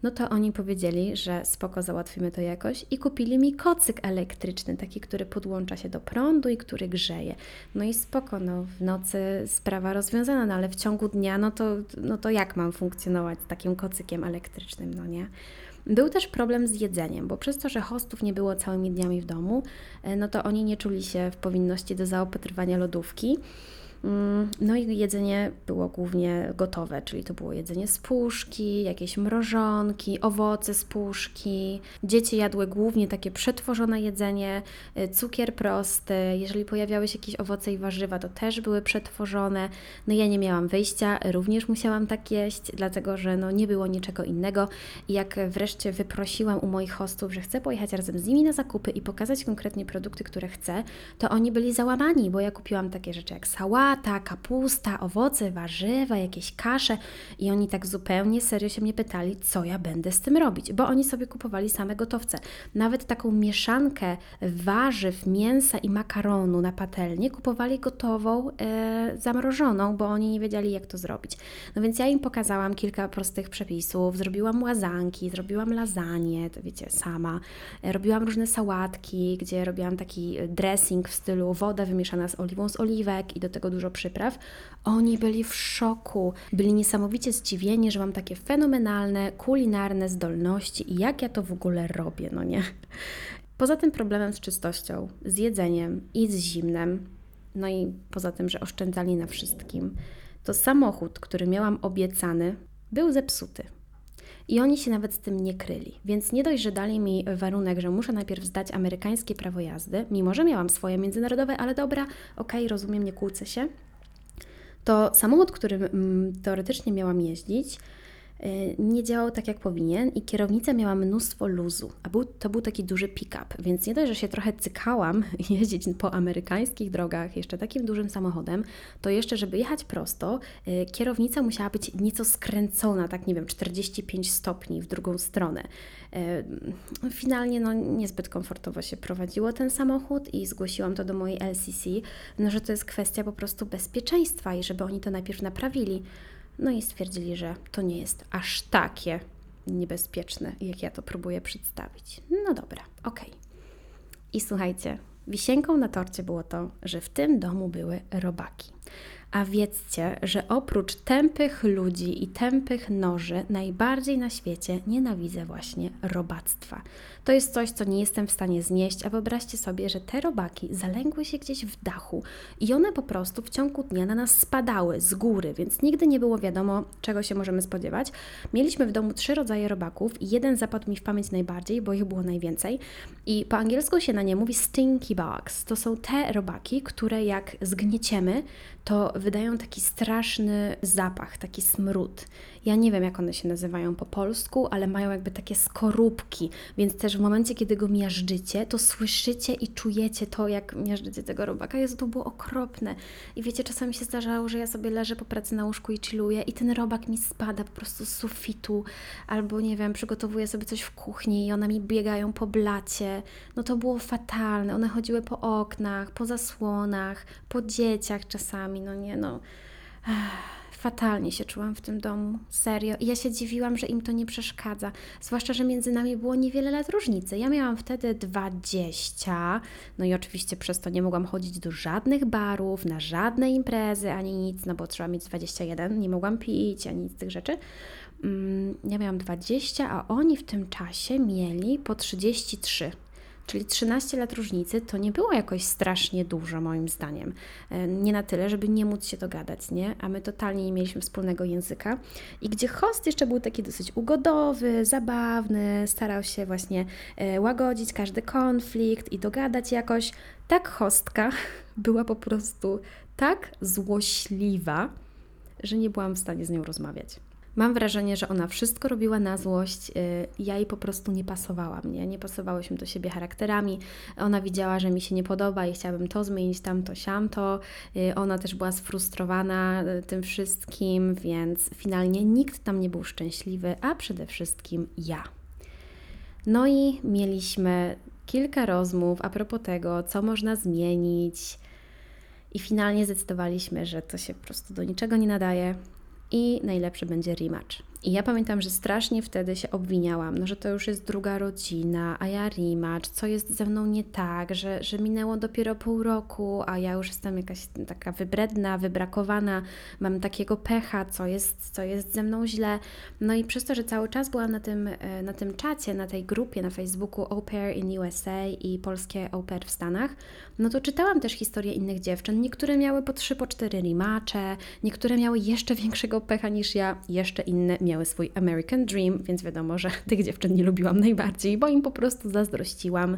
No to oni powiedzieli, że spoko, załatwimy to jakoś i kupili mi kocyk elektryczny, taki, który podłącza się do prądu i który grzeje. No i spoko, no w nocy sprawa rozwiązana, no ale w ciągu dnia, no to, no to jak mam funkcjonować z takim kocykiem elektrycznym, no nie? Był też problem z jedzeniem, bo przez to, że hostów nie było całymi dniami w domu, e, no to oni nie czuli się w powinności do zaopatrywania lodówki. Mm, no i jedzenie było głównie gotowe, czyli to było jedzenie z puszki, jakieś mrożonki, owoce z puszki. Dzieci jadły głównie takie przetworzone jedzenie, y, cukier prosty. Jeżeli pojawiały się jakieś owoce i warzywa, to też były przetworzone. No ja nie miałam wyjścia, również musiałam tak jeść, dlatego że no nie było niczego innego. I jak wreszcie wyprosiłam u moich hostów, że chcę pojechać razem z nimi na zakupy i pokazać konkretnie produkty, które chcę, to oni byli załamani, bo ja kupiłam takie rzeczy jak sałata, sałata, kapusta, owoce, warzywa, jakieś kasze i oni tak zupełnie serio się mnie pytali, co ja będę z tym robić, bo oni sobie kupowali same gotowce. Nawet taką mieszankę warzyw, mięsa i makaronu na patelnię kupowali gotową, e, zamrożoną, bo oni nie wiedzieli jak to zrobić. No więc ja im pokazałam kilka prostych przepisów, zrobiłam łazanki, zrobiłam lasagne, to wiecie, sama. E, robiłam różne sałatki, gdzie robiłam taki dressing w stylu woda wymieszana z oliwą z oliwek i do tego dużo przypraw, oni byli w szoku. Byli niesamowicie zdziwieni, że mam takie fenomenalne kulinarne zdolności i jak ja to w ogóle robię, no nie? Poza tym problemem z czystością, z jedzeniem i z zimnem, no i poza tym, że oszczędzali na wszystkim, to samochód, który miałam obiecany, był zepsuty. I oni się nawet z tym nie kryli. Więc nie dość, że dali mi warunek, że muszę najpierw zdać amerykańskie prawo jazdy, mimo że miałam swoje międzynarodowe, ale dobra, okej, okay, rozumiem, nie kłócę się. To samochód, którym mm, teoretycznie miałam jeździć, nie działał tak, jak powinien i kierownica miała mnóstwo luzu, a był, to był taki duży pick-up, więc nie dość, że się trochę cykałam jeździć po amerykańskich drogach jeszcze takim dużym samochodem, to jeszcze, żeby jechać prosto, y, kierownica musiała być nieco skręcona, tak nie wiem, 45 stopni w drugą stronę. Y, finalnie no, niezbyt komfortowo się prowadziło ten samochód i zgłosiłam to do mojej LCC, no, że to jest kwestia po prostu bezpieczeństwa i żeby oni to najpierw naprawili. No i stwierdzili, że to nie jest aż takie niebezpieczne, jak ja to próbuję przedstawić. No dobra, okej. Okay. I słuchajcie, wisienką na torcie było to, że w tym domu były robaki. A wiedzcie, że oprócz tępych ludzi i tępych noży, najbardziej na świecie nienawidzę właśnie robactwa. To jest coś, co nie jestem w stanie znieść, a wyobraźcie sobie, że te robaki zalęgły się gdzieś w dachu i one po prostu w ciągu dnia na nas spadały z góry, więc nigdy nie było wiadomo, czego się możemy spodziewać. Mieliśmy w domu trzy rodzaje robaków i jeden zapadł mi w pamięć najbardziej, bo ich było najwięcej. I po angielsku się na nie mówi stinky bugs. To są te robaki, które jak zgnieciemy, to wydają taki straszny zapach, taki smród. Ja nie wiem, jak one się nazywają po polsku, ale mają jakby takie skorupki, więc też w momencie, kiedy go miażdżycie, to słyszycie i czujecie to, jak miażdżycie tego robaka. Jezu, to było okropne. I wiecie, czasami się zdarzało, że ja sobie leżę po pracy na łóżku i chilluję i ten robak mi spada po prostu z sufitu, albo nie wiem, przygotowuję sobie coś w kuchni i one mi biegają po blacie. No to było fatalne. One chodziły po oknach, po zasłonach, po dzieciach czasami, no nie no. Fatalnie się czułam w tym domu, serio. I ja się dziwiłam, że im to nie przeszkadza. Zwłaszcza, że między nami było niewiele lat różnicy. Ja miałam wtedy 20, no i oczywiście przez to nie mogłam chodzić do żadnych barów, na żadne imprezy, ani nic, no bo trzeba mieć 21, nie mogłam pić, ani nic z tych rzeczy. Mm, ja miałam 20, a oni w tym czasie mieli po 33. Czyli 13 lat różnicy to nie było jakoś strasznie dużo, moim zdaniem. E, nie na tyle, żeby nie móc się dogadać, nie? A my totalnie nie mieliśmy wspólnego języka. I gdzie host jeszcze był taki dosyć ugodowy, zabawny, starał się właśnie e, łagodzić każdy konflikt i dogadać jakoś, tak hostka była po prostu tak złośliwa, że nie byłam w stanie z nią rozmawiać. Mam wrażenie, że ona wszystko robiła na złość. Y, ja jej po prostu nie pasowałam. Nie, nie pasowałyśmy do siebie charakterami. Ona widziała, że mi się nie podoba i chciałabym to zmienić, tamto, siamto. Y, ona też była sfrustrowana y, tym wszystkim, więc finalnie nikt tam nie był szczęśliwy, a przede wszystkim ja. No i mieliśmy kilka rozmów a propos tego, co można zmienić. I finalnie zdecydowaliśmy, że to się po prostu do niczego nie nadaje, i najlepszy będzie rematch. I ja pamiętam, że strasznie wtedy się obwiniałam, no, że to już jest druga rodzina, a ja rematch, co jest ze mną nie tak, że, że minęło dopiero pół roku, a ja już jestem jakaś taka wybredna, wybrakowana, mam takiego pecha, co jest, co jest ze mną źle. No i przez to, że cały czas byłam na tym, e, na tym czacie, na tej grupie na Facebooku Au Pair in USA i polskie Au Pair w Stanach, no to czytałam też historie innych dziewczyn. Niektóre miały po trzy, po cztery rematche, niektóre miały jeszcze większego pecha niż ja, jeszcze inne miały swój American Dream, więc wiadomo, że tych dziewczyn nie lubiłam najbardziej, bo im po prostu zazdrościłam.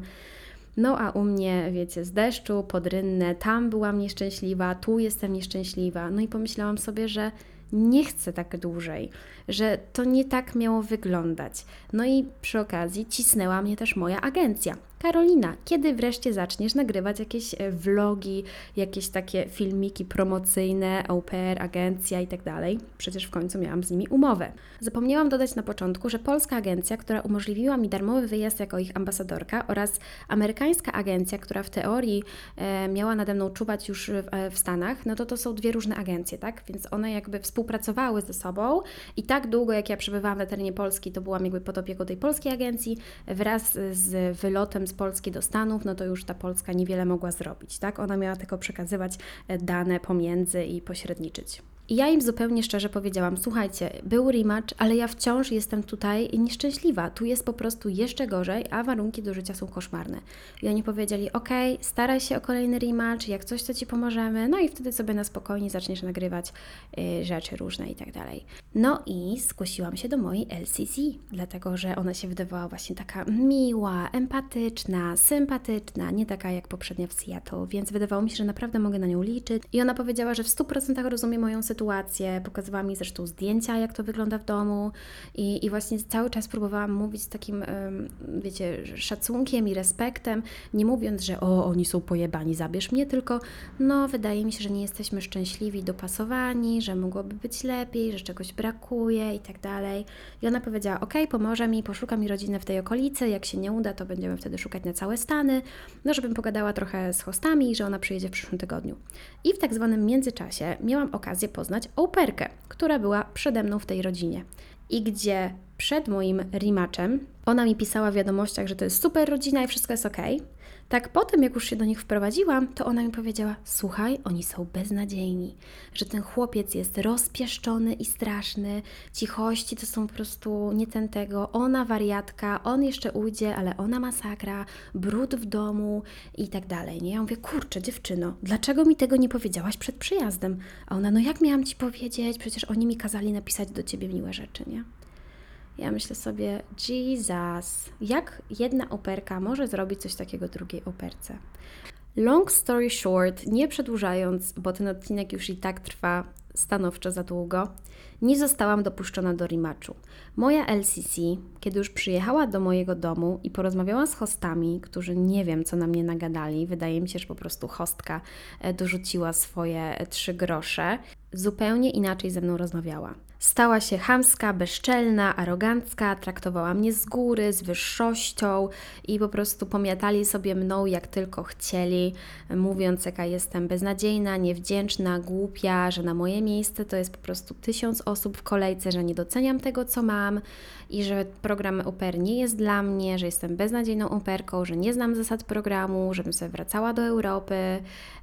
No a u mnie, wiecie, z deszczu, podrynne, tam byłam nieszczęśliwa, tu jestem nieszczęśliwa. No i pomyślałam sobie, że nie chcę tak dłużej, że to nie tak miało wyglądać. No i przy okazji cisnęła mnie też moja agencja. Karolina, kiedy wreszcie zaczniesz nagrywać jakieś e, vlogi, jakieś takie filmiki promocyjne, au pair, agencja i tak dalej? Przecież w końcu miałam z nimi umowę. Zapomniałam dodać na początku, że polska agencja, która umożliwiła mi darmowy wyjazd jako ich ambasadorka oraz amerykańska agencja, która w teorii e, miała nade mną czuwać już w, e, w Stanach, no to to są dwie różne agencje, tak? Więc one jakby współpracowały ze sobą i tak długo jak ja przebywałam na terenie Polski, to byłam jakby pod opieką tej polskiej agencji wraz z wylotem z Polski do Stanów, no to już ta Polska niewiele mogła zrobić, tak? Ona miała tylko przekazywać e, dane pomiędzy i pośredniczyć. I ja im zupełnie szczerze powiedziałam: Słuchajcie, był rematch, ale ja wciąż jestem tutaj nieszczęśliwa. Tu jest po prostu jeszcze gorzej, a warunki do życia są koszmarne. I oni powiedzieli: OK, staraj się o kolejny rematch, jak coś, to ci pomożemy. No i wtedy sobie na spokojnie zaczniesz nagrywać y, rzeczy różne i tak dalej. No i skusiłam się do mojej LCC, dlatego że ona się wydawała właśnie taka miła, empatyczna, sympatyczna, nie taka jak poprzednia w Seattle, więc wydawało mi się, że naprawdę mogę na nią liczyć. I ona powiedziała, że w 100% rozumie moją sytuację sytuację, pokazywała mi zresztą zdjęcia, jak to wygląda w domu i, i właśnie cały czas próbowałam mówić z takim, wiecie, szacunkiem i respektem, nie mówiąc, że o, oni są pojebani, zabierz mnie, tylko no, wydaje mi się, że nie jesteśmy szczęśliwi, dopasowani, że mogłoby być lepiej, że czegoś brakuje i tak dalej. I ona powiedziała, ok, pomoże mi, poszuka mi rodzinę w tej okolicy, jak się nie uda, to będziemy wtedy szukać na całe Stany, no żebym pogadała trochę z hostami, że ona przyjedzie w przyszłym tygodniu. I w tak zwanym międzyczasie miałam okazję poznać poznać operkę, która była przede mną w tej rodzinie. I gdzie przed moim rematchem ona mi pisała w wiadomościach, że to jest super rodzina i wszystko jest ok. Tak potem, jak już się do nich wprowadziłam, to ona mi powiedziała: Słuchaj, oni są beznadziejni, że ten chłopiec jest rozpieszczony i straszny, cichości to są po prostu nie ten tego, ona wariatka, on jeszcze ujdzie, ale ona masakra, brud w domu i tak dalej. Nie? Ja mówię: Kurczę, dziewczyno, dlaczego mi tego nie powiedziałaś przed przyjazdem? A ona: No, jak miałam ci powiedzieć? Przecież oni mi kazali napisać do ciebie miłe rzeczy, nie? Ja myślę sobie, Jesus, jak jedna operka może zrobić coś takiego drugiej operce? Long story short, nie przedłużając, bo ten odcinek już i tak trwa stanowczo za długo, nie zostałam dopuszczona do rematchu. Moja LCC, kiedy już przyjechała do mojego domu i porozmawiała z hostami, którzy nie wiem, co na mnie nagadali, wydaje mi się, że po prostu hostka e, dorzuciła swoje trzy grosze, zupełnie inaczej ze mną rozmawiała. Stała się chamska, bezczelna, arogancka, traktowała mnie z góry, z wyższością i po prostu pomiatali sobie mną jak tylko chcieli, mówiąc jaka jestem beznadziejna, niewdzięczna, głupia, że na moje miejsce to jest po prostu tysiąc osób w kolejce, że nie doceniam tego, co mam i że program oper nie jest dla mnie, że jestem beznadziejną operką, że nie znam zasad programu, żebym sobie wracała do Europy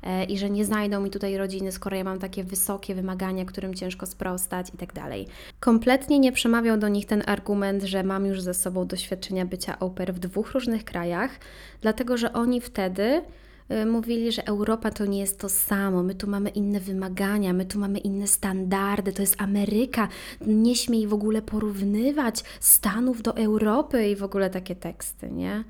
e, i że nie znajdą mi tutaj rodziny, skoro ja mam takie wysokie wymagania, którym ciężko sprostać i tak dalej. Kompletnie nie przemawiał do nich ten argument, że mam już ze sobą doświadczenia bycia pair w dwóch różnych krajach, dlatego że oni wtedy mówili, że Europa to nie jest to samo, my tu mamy inne wymagania, my tu mamy inne standardy, to jest Ameryka, nie śmiej w ogóle porównywać Stanów do Europy i w ogóle takie teksty, nie?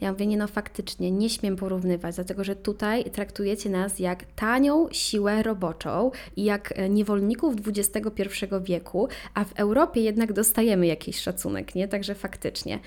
Ja mówię, nie no faktycznie, nie śmiem porównywać, dlatego że tutaj traktujecie nas jak tanią siłę roboczą i jak e, niewolników XXI wieku, a w Europie jednak dostajemy jakiś szacunek, nie? Także faktycznie.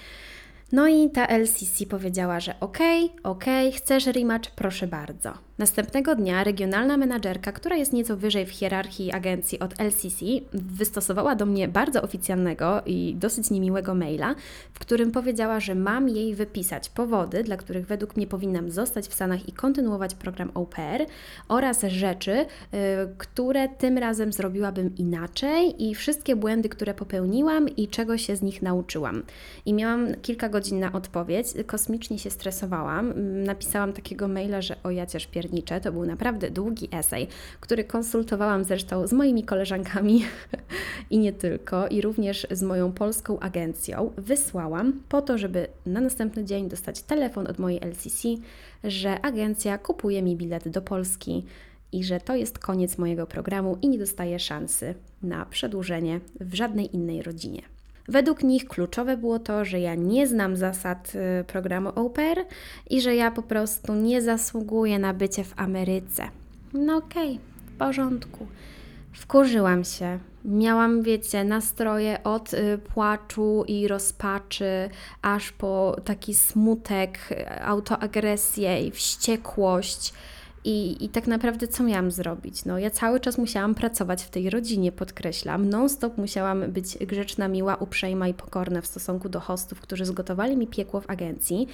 No i ta LCC powiedziała, że okej, okay, okej, okay, chcesz rematch, proszę bardzo. Następnego dnia regionalna menadżerka, która jest nieco wyżej w hierarchii agencji od LCC, wystosowała do mnie bardzo oficjalnego i dosyć niemiłego maila, w którym powiedziała, że mam jej wypisać powody, dla których według mnie powinnam zostać w Stanach i kontynuować program pair oraz rzeczy, yy, które tym razem zrobiłabym inaczej i wszystkie błędy, które popełniłam i czego się z nich nauczyłam. I miałam kilka godzin na odpowiedź, kosmicznie się stresowałam, napisałam takiego maila, że o ja cię To był naprawdę długi esej, który konsultowałam zresztą z moimi koleżankami i nie tylko, i również z moją polską agencją. Wysłałam po to, żeby na następny dzień dostać telefon od mojej LCC, że agencja kupuje mi bilet do Polski i że to jest koniec mojego programu i nie dostaję szansy na przedłużenie w żadnej innej rodzinie. Według nich kluczowe było to, że ja nie znam zasad y, programu OPER i że ja po prostu nie zasługuję na bycie w Ameryce. No okej, okay, w porządku. Wkurzyłam się. Miałam, wiecie, nastroje od y, płaczu i rozpaczy, aż po taki smutek, autoagresję i wściekłość. I, I tak naprawdę co miałam zrobić? No, ja cały czas musiałam pracować w tej rodzinie, podkreślam. Non-stop musiałam być grzeczna, miła, uprzejma i pokorna w stosunku do hostów, którzy zgotowali mi piekło w agencji.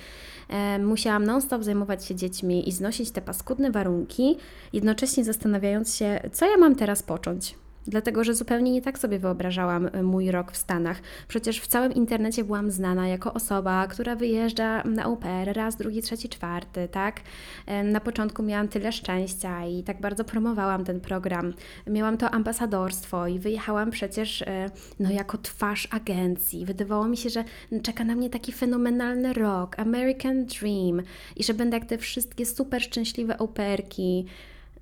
E, musiałam non-stop zajmować się dziećmi i znosić te paskudne warunki, jednocześnie zastanawiając się, co ja mam teraz począć. Dlatego, że zupełnie nie tak sobie wyobrażałam e, mój rok w Stanach. Przecież w całym internecie byłam znana jako osoba, która wyjeżdża na UPR raz, drugi, trzeci, czwarty, tak? E, na początku miałam tyle szczęścia i tak bardzo promowałam ten program. Miałam to ambasadorstwo i wyjechałam przecież e, no, jako twarz agencji. Wydawało mi się, że czeka na mnie taki fenomenalny rok, American Dream i że będę jak te wszystkie super szczęśliwe operki.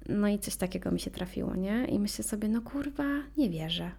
No i coś takiego mi się trafiło, nie? I myślę sobie, no kurwa, nie wierzę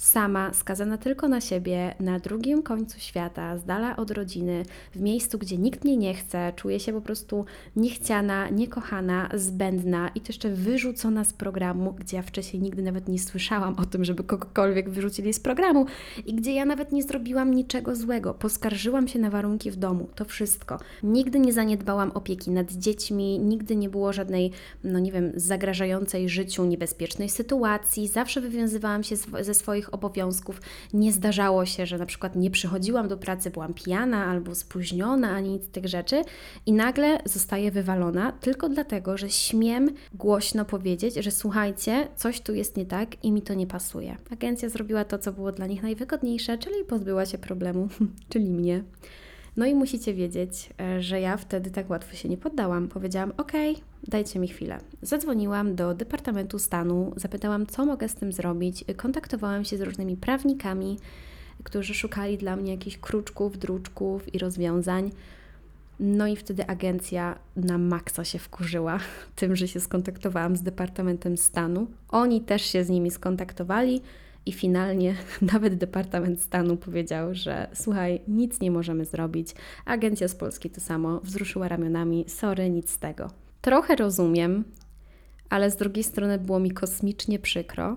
sama, skazana tylko na siebie, na drugim końcu świata, z dala od rodziny, w miejscu, gdzie nikt mnie nie chce, czuję się po prostu niechciana, niekochana, zbędna i to jeszcze wyrzucona z programu, gdzie ja wcześniej nigdy nawet nie słyszałam o tym, żeby kogokolwiek wyrzucili z programu i gdzie ja nawet nie zrobiłam niczego złego. Poskarżyłam się na warunki w domu, to wszystko. Nigdy nie zaniedbałam opieki nad dziećmi, nigdy nie było żadnej, no nie wiem, zagrażającej życiu, niebezpiecznej sytuacji. Zawsze wywiązywałam się ze swoich obowiązków. Nie zdarzało się, że na przykład nie przychodziłam do pracy, byłam pijana albo spóźniona, ani nic z tych rzeczy i nagle zostaję wywalona tylko dlatego, że śmiem głośno powiedzieć, że słuchajcie, coś tu jest nie tak i mi to nie pasuje. Agencja zrobiła to, co było dla nich najwygodniejsze, czyli pozbyła się problemu, czyli mnie. No i musicie wiedzieć, e, że ja wtedy tak łatwo się nie poddałam. Powiedziałam: OK, dajcie mi chwilę. Zadzwoniłam do Departamentu Stanu, zapytałam, co mogę z tym zrobić. Kontaktowałam się z różnymi prawnikami, którzy szukali dla mnie jakichś kruczków, druczków i rozwiązań. No i wtedy agencja na maksa się wkurzyła tym, że się skontaktowałam z Departamentem Stanu. Oni też się z nimi skontaktowali i finalnie nawet Departament Stanu powiedział, że słuchaj, nic nie możemy zrobić. Agencja z Polski to samo, wzruszyła ramionami, sorry, nic z tego. Trochę rozumiem, ale z drugiej strony było mi kosmicznie przykro,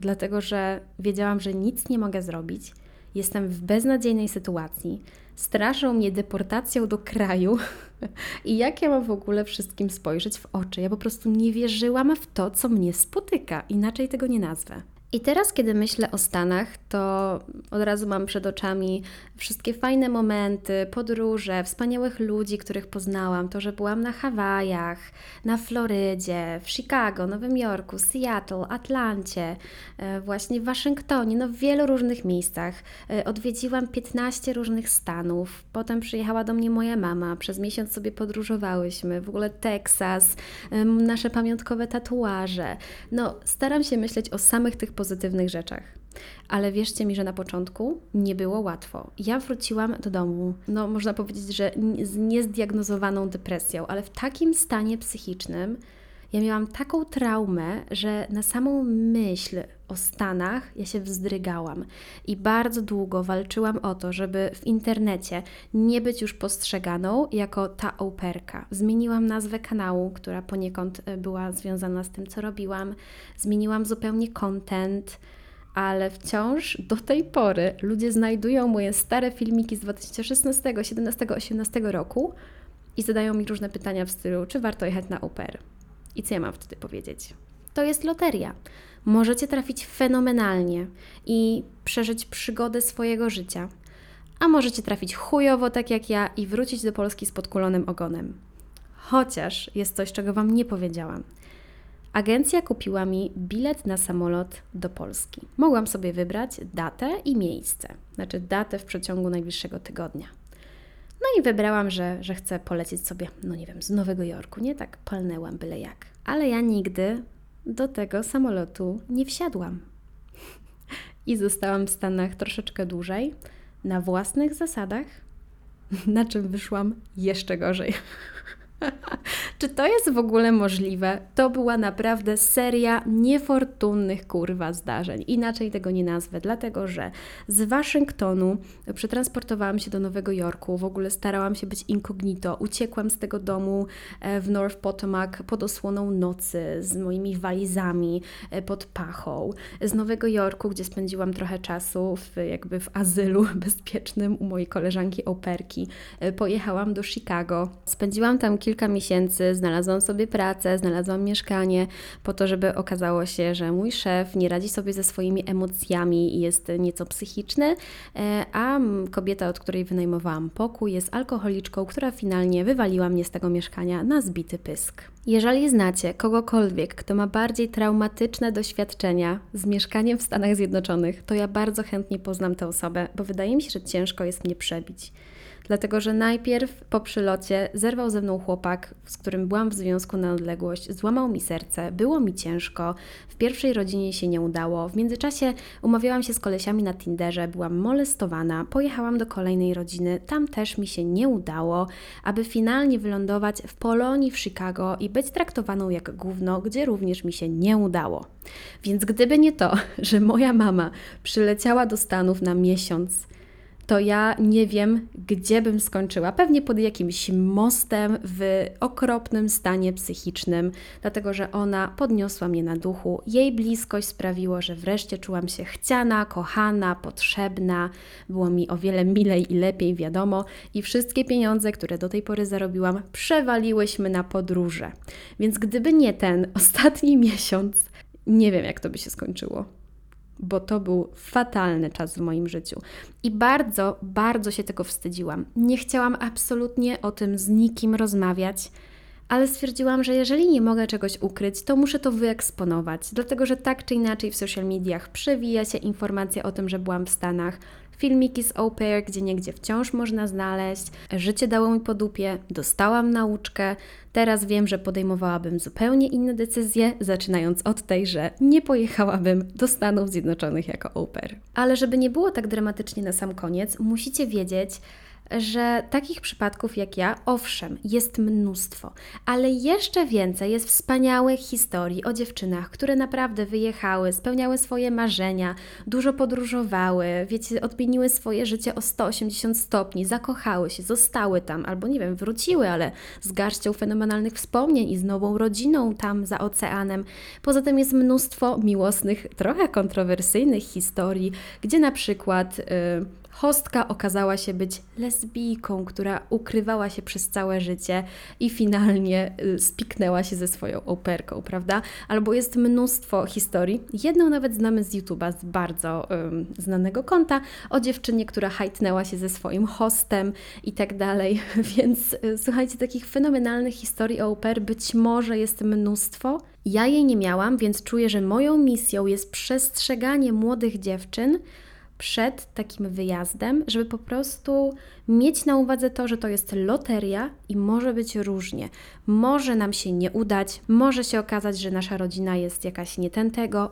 dlatego że wiedziałam, że nic nie mogę zrobić. Jestem w beznadziejnej sytuacji. Straszą mnie deportacją do kraju. I jak ja mam w ogóle wszystkim spojrzeć w oczy? Ja po prostu nie wierzyłam w to, co mnie spotyka. Inaczej tego nie nazwę. I teraz, kiedy myślę o Stanach, to od razu mam przed oczami wszystkie fajne momenty, podróże, wspaniałych ludzi, których poznałam. To, że byłam na Hawajach, na Florydzie, w Chicago, Nowym Jorku, Seattle, Atlancie, e, właśnie w Waszyngtonie, no w wielu różnych miejscach. E, odwiedziłam 15 różnych stanów. Potem przyjechała do mnie moja mama. Przez miesiąc sobie podróżowałyśmy. W ogóle Teksas, nasze pamiątkowe tatuaże. No, staram się myśleć o samych tych pozytywnych rzeczach. Ale wierzcie mi, że na początku nie było łatwo. Ja wróciłam do domu, no można powiedzieć, że z niezdiagnozowaną depresją, ale w takim stanie psychicznym, ja miałam taką traumę, że na samą myśl o Stanach ja się wzdrygałam i bardzo długo walczyłam o to, żeby w internecie nie być już postrzeganą jako ta operka. Zmieniłam nazwę kanału, która poniekąd e, była związana z tym, co robiłam. Zmieniłam zupełnie content ale wciąż do tej pory ludzie znajdują moje stare filmiki z 2016, 17, 18 roku i zadają mi różne pytania w stylu, czy warto jechać na oper. I co ja mam wtedy powiedzieć? To jest loteria. Możecie trafić fenomenalnie i przeżyć przygodę swojego życia, a możecie trafić chujowo tak jak ja i wrócić do Polski z podkulonym ogonem. Chociaż jest coś, czego Wam nie powiedziałam. Agencja kupiła mi bilet na samolot do Polski. Mogłam sobie wybrać datę i miejsce, znaczy datę w przeciągu najbliższego tygodnia. No i wybrałam, że, że chcę polecieć sobie, no nie wiem, z Nowego Jorku, nie tak palnęłam byle jak. Ale ja nigdy do tego samolotu nie wsiadłam. I zostałam w Stanach troszeczkę dłużej, na własnych zasadach, na czym wyszłam jeszcze gorzej. Czy to jest w ogóle możliwe? To była naprawdę seria niefortunnych kurwa zdarzeń. Inaczej tego nie nazwę, dlatego że z Waszyngtonu przetransportowałam się do Nowego Jorku. W ogóle starałam się być incognito. Uciekłam z tego domu e, w North Potomac pod osłoną nocy z moimi walizami e, pod pachą. Z Nowego Jorku, gdzie spędziłam trochę czasu w, jakby w azylu bezpiecznym u mojej koleżanki operki, e, pojechałam do Chicago. Spędziłam tam kilka miesięcy, znalazłam sobie pracę, znalazłam mieszkanie po to, żeby okazało się, że mój szef nie radzi sobie ze swoimi emocjami i jest nieco psychiczny, e, a kobieta, od której wynajmowałam pokój, jest alkoholiczką, która finalnie wywaliła mnie z tego mieszkania na zbity pysk. Jeżeli znacie kogokolwiek, kto ma bardziej traumatyczne doświadczenia z mieszkaniem w Stanach Zjednoczonych, to ja bardzo chętnie poznam tę osobę, bo wydaje mi się, że ciężko jest mnie przebić dlatego że najpierw po przylocie zerwał ze mną chłopak, z którym byłam w związku na odległość, złamał mi serce, było mi ciężko, w pierwszej rodzinie się nie udało, w międzyczasie umawiałam się z kolesiami na Tinderze, byłam molestowana, pojechałam do kolejnej rodziny, tam też mi się nie udało, aby finalnie wylądować w Polonii w Chicago i być traktowaną jak gówno, gdzie również mi się nie udało. Więc gdyby nie to, że moja mama przyleciała do Stanów na miesiąc, to ja nie wiem, gdzie bym skończyła. Pewnie pod jakimś mostem w okropnym stanie psychicznym, dlatego że ona podniosła mnie na duchu. Jej bliskość sprawiło, że wreszcie czułam się chciana, kochana, potrzebna. Było mi o wiele milej i lepiej, wiadomo, i wszystkie pieniądze, które do tej pory zarobiłam, przewaliłyśmy na podróże. Więc gdyby nie ten ostatni miesiąc, nie wiem, jak to by się skończyło bo to był fatalny czas w moim życiu. I bardzo, bardzo się tego wstydziłam. Nie chciałam absolutnie o tym z nikim rozmawiać, ale stwierdziłam, że jeżeli nie mogę czegoś ukryć, to muszę to wyeksponować, dlatego że tak czy inaczej w social mediach przewija się informacja o tym, że byłam w Stanach, filmiki z au pair, gdzie niegdzie wciąż można znaleźć. Życie dało mi po dupie, dostałam nauczkę. Teraz wiem, że podejmowałabym zupełnie inne decyzje, zaczynając od tej, że nie pojechałabym do Stanów Zjednoczonych jako au pair. Ale żeby nie było tak dramatycznie na sam koniec, musicie wiedzieć, że takich przypadków jak ja, owszem, jest mnóstwo, ale jeszcze więcej jest wspaniałych historii o dziewczynach, które naprawdę wyjechały, spełniały swoje marzenia, dużo podróżowały, wiecie, odmieniły swoje życie o 180 stopni, zakochały się, zostały tam, albo nie wiem, wróciły, ale z garścią fenomenalnych wspomnień i z nową rodziną tam za oceanem. Poza tym jest mnóstwo miłosnych, trochę kontrowersyjnych historii, gdzie na przykład. Yy, Hostka okazała się być lesbijką, która ukrywała się przez całe życie i finalnie y, spiknęła się ze swoją operką, prawda? Albo jest mnóstwo historii. Jedną nawet znamy z YouTube'a, z bardzo um, znanego konta, o dziewczynie, która hajtnęła się ze swoim hostem i tak dalej. Więc y, słuchajcie, takich fenomenalnych historii o oper być może jest mnóstwo. Ja jej nie miałam, więc czuję, że moją misją jest przestrzeganie młodych dziewczyn, przed takim wyjazdem, żeby po prostu mieć na uwadze to, że to jest loteria i może być różnie. Może nam się nie udać, może się okazać, że nasza rodzina jest jakaś nie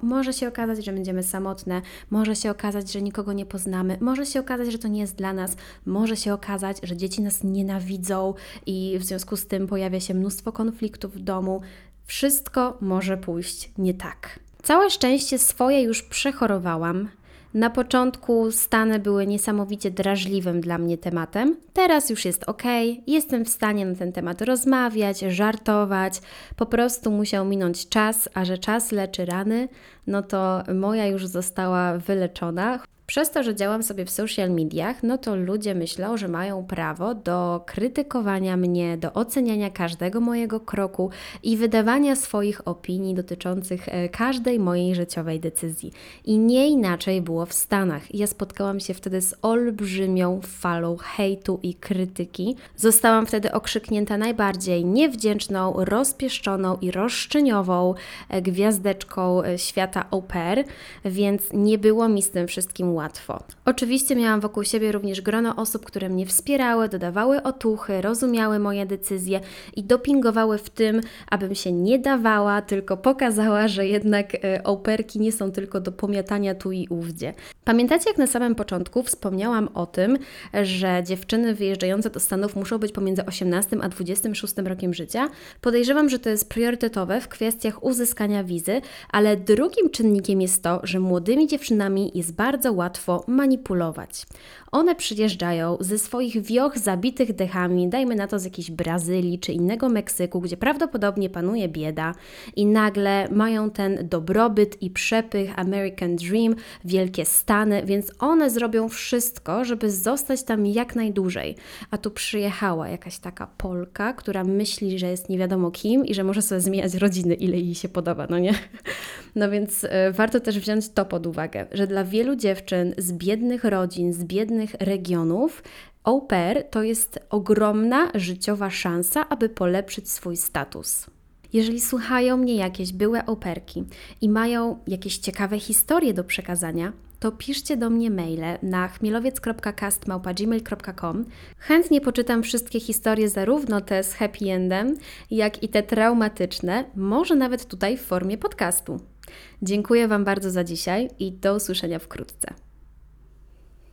może się okazać, że będziemy samotne, może się okazać, że nikogo nie poznamy, może się okazać, że to nie jest dla nas, może się okazać, że dzieci nas nienawidzą i w związku z tym pojawia się mnóstwo konfliktów w domu. Wszystko może pójść nie tak. Całe szczęście swoje już przechorowałam. Na początku Stany były niesamowicie drażliwym dla mnie tematem. Teraz już jest ok, jestem w stanie na ten temat rozmawiać, żartować. Po prostu musiał minąć czas, a że czas leczy rany, no to moja już została wyleczona. Przez to, że działam sobie w social mediach, no to ludzie myślą, że mają prawo do krytykowania mnie, do oceniania każdego mojego kroku i wydawania swoich opinii dotyczących e, każdej mojej życiowej decyzji. I nie inaczej było w Stanach. Ja spotkałam się wtedy z olbrzymią falą hejtu i krytyki. Zostałam wtedy okrzyknięta najbardziej niewdzięczną, rozpieszczoną i roszczeniową e, gwiazdeczką e, świata au pair, więc nie było mi z tym wszystkim łatwo. Oczywiście miałam wokół siebie również grono osób, które mnie wspierały, dodawały otuchy, rozumiały moje decyzje i dopingowały w tym, abym się nie dawała, tylko pokazała, że jednak e, operki nie są tylko do pomiatania tu i ówdzie. Pamiętacie, jak na samym początku wspomniałam o tym, że dziewczyny wyjeżdżające do Stanów muszą być pomiędzy 18 a 26 rokiem życia? Podejrzewam, że to jest priorytetowe w kwestiach uzyskania wizy, ale drugim czynnikiem jest to, że młodymi dziewczynami jest bardzo łatwo łatwo manipulować. One przyjeżdżają ze swoich wioch zabitych dechami, dajmy na to z jakiejś Brazylii czy innego Meksyku, gdzie prawdopodobnie panuje bieda i nagle mają ten dobrobyt i przepych American Dream, wielkie Stany, więc one zrobią wszystko, żeby zostać tam jak najdłużej. A tu przyjechała jakaś taka Polka, która myśli, że jest nie wiadomo kim i że może sobie zmieniać rodziny, ile jej się podoba, no nie? No więc y, warto też wziąć to pod uwagę, że dla wielu dziewczyn z biednych rodzin, z biednych regionów, au pair to jest ogromna życiowa szansa, aby polepszyć swój status. Jeżeli słuchają mnie jakieś byłe operki i mają jakieś ciekawe historie do przekazania, to piszcie do mnie maile na chmielowiec.cast.gmail.com. Chętnie poczytam wszystkie historie, zarówno te z happy endem, jak i te traumatyczne, może nawet tutaj w formie podcastu. Dziękuję Wam bardzo za dzisiaj i do usłyszenia wkrótce.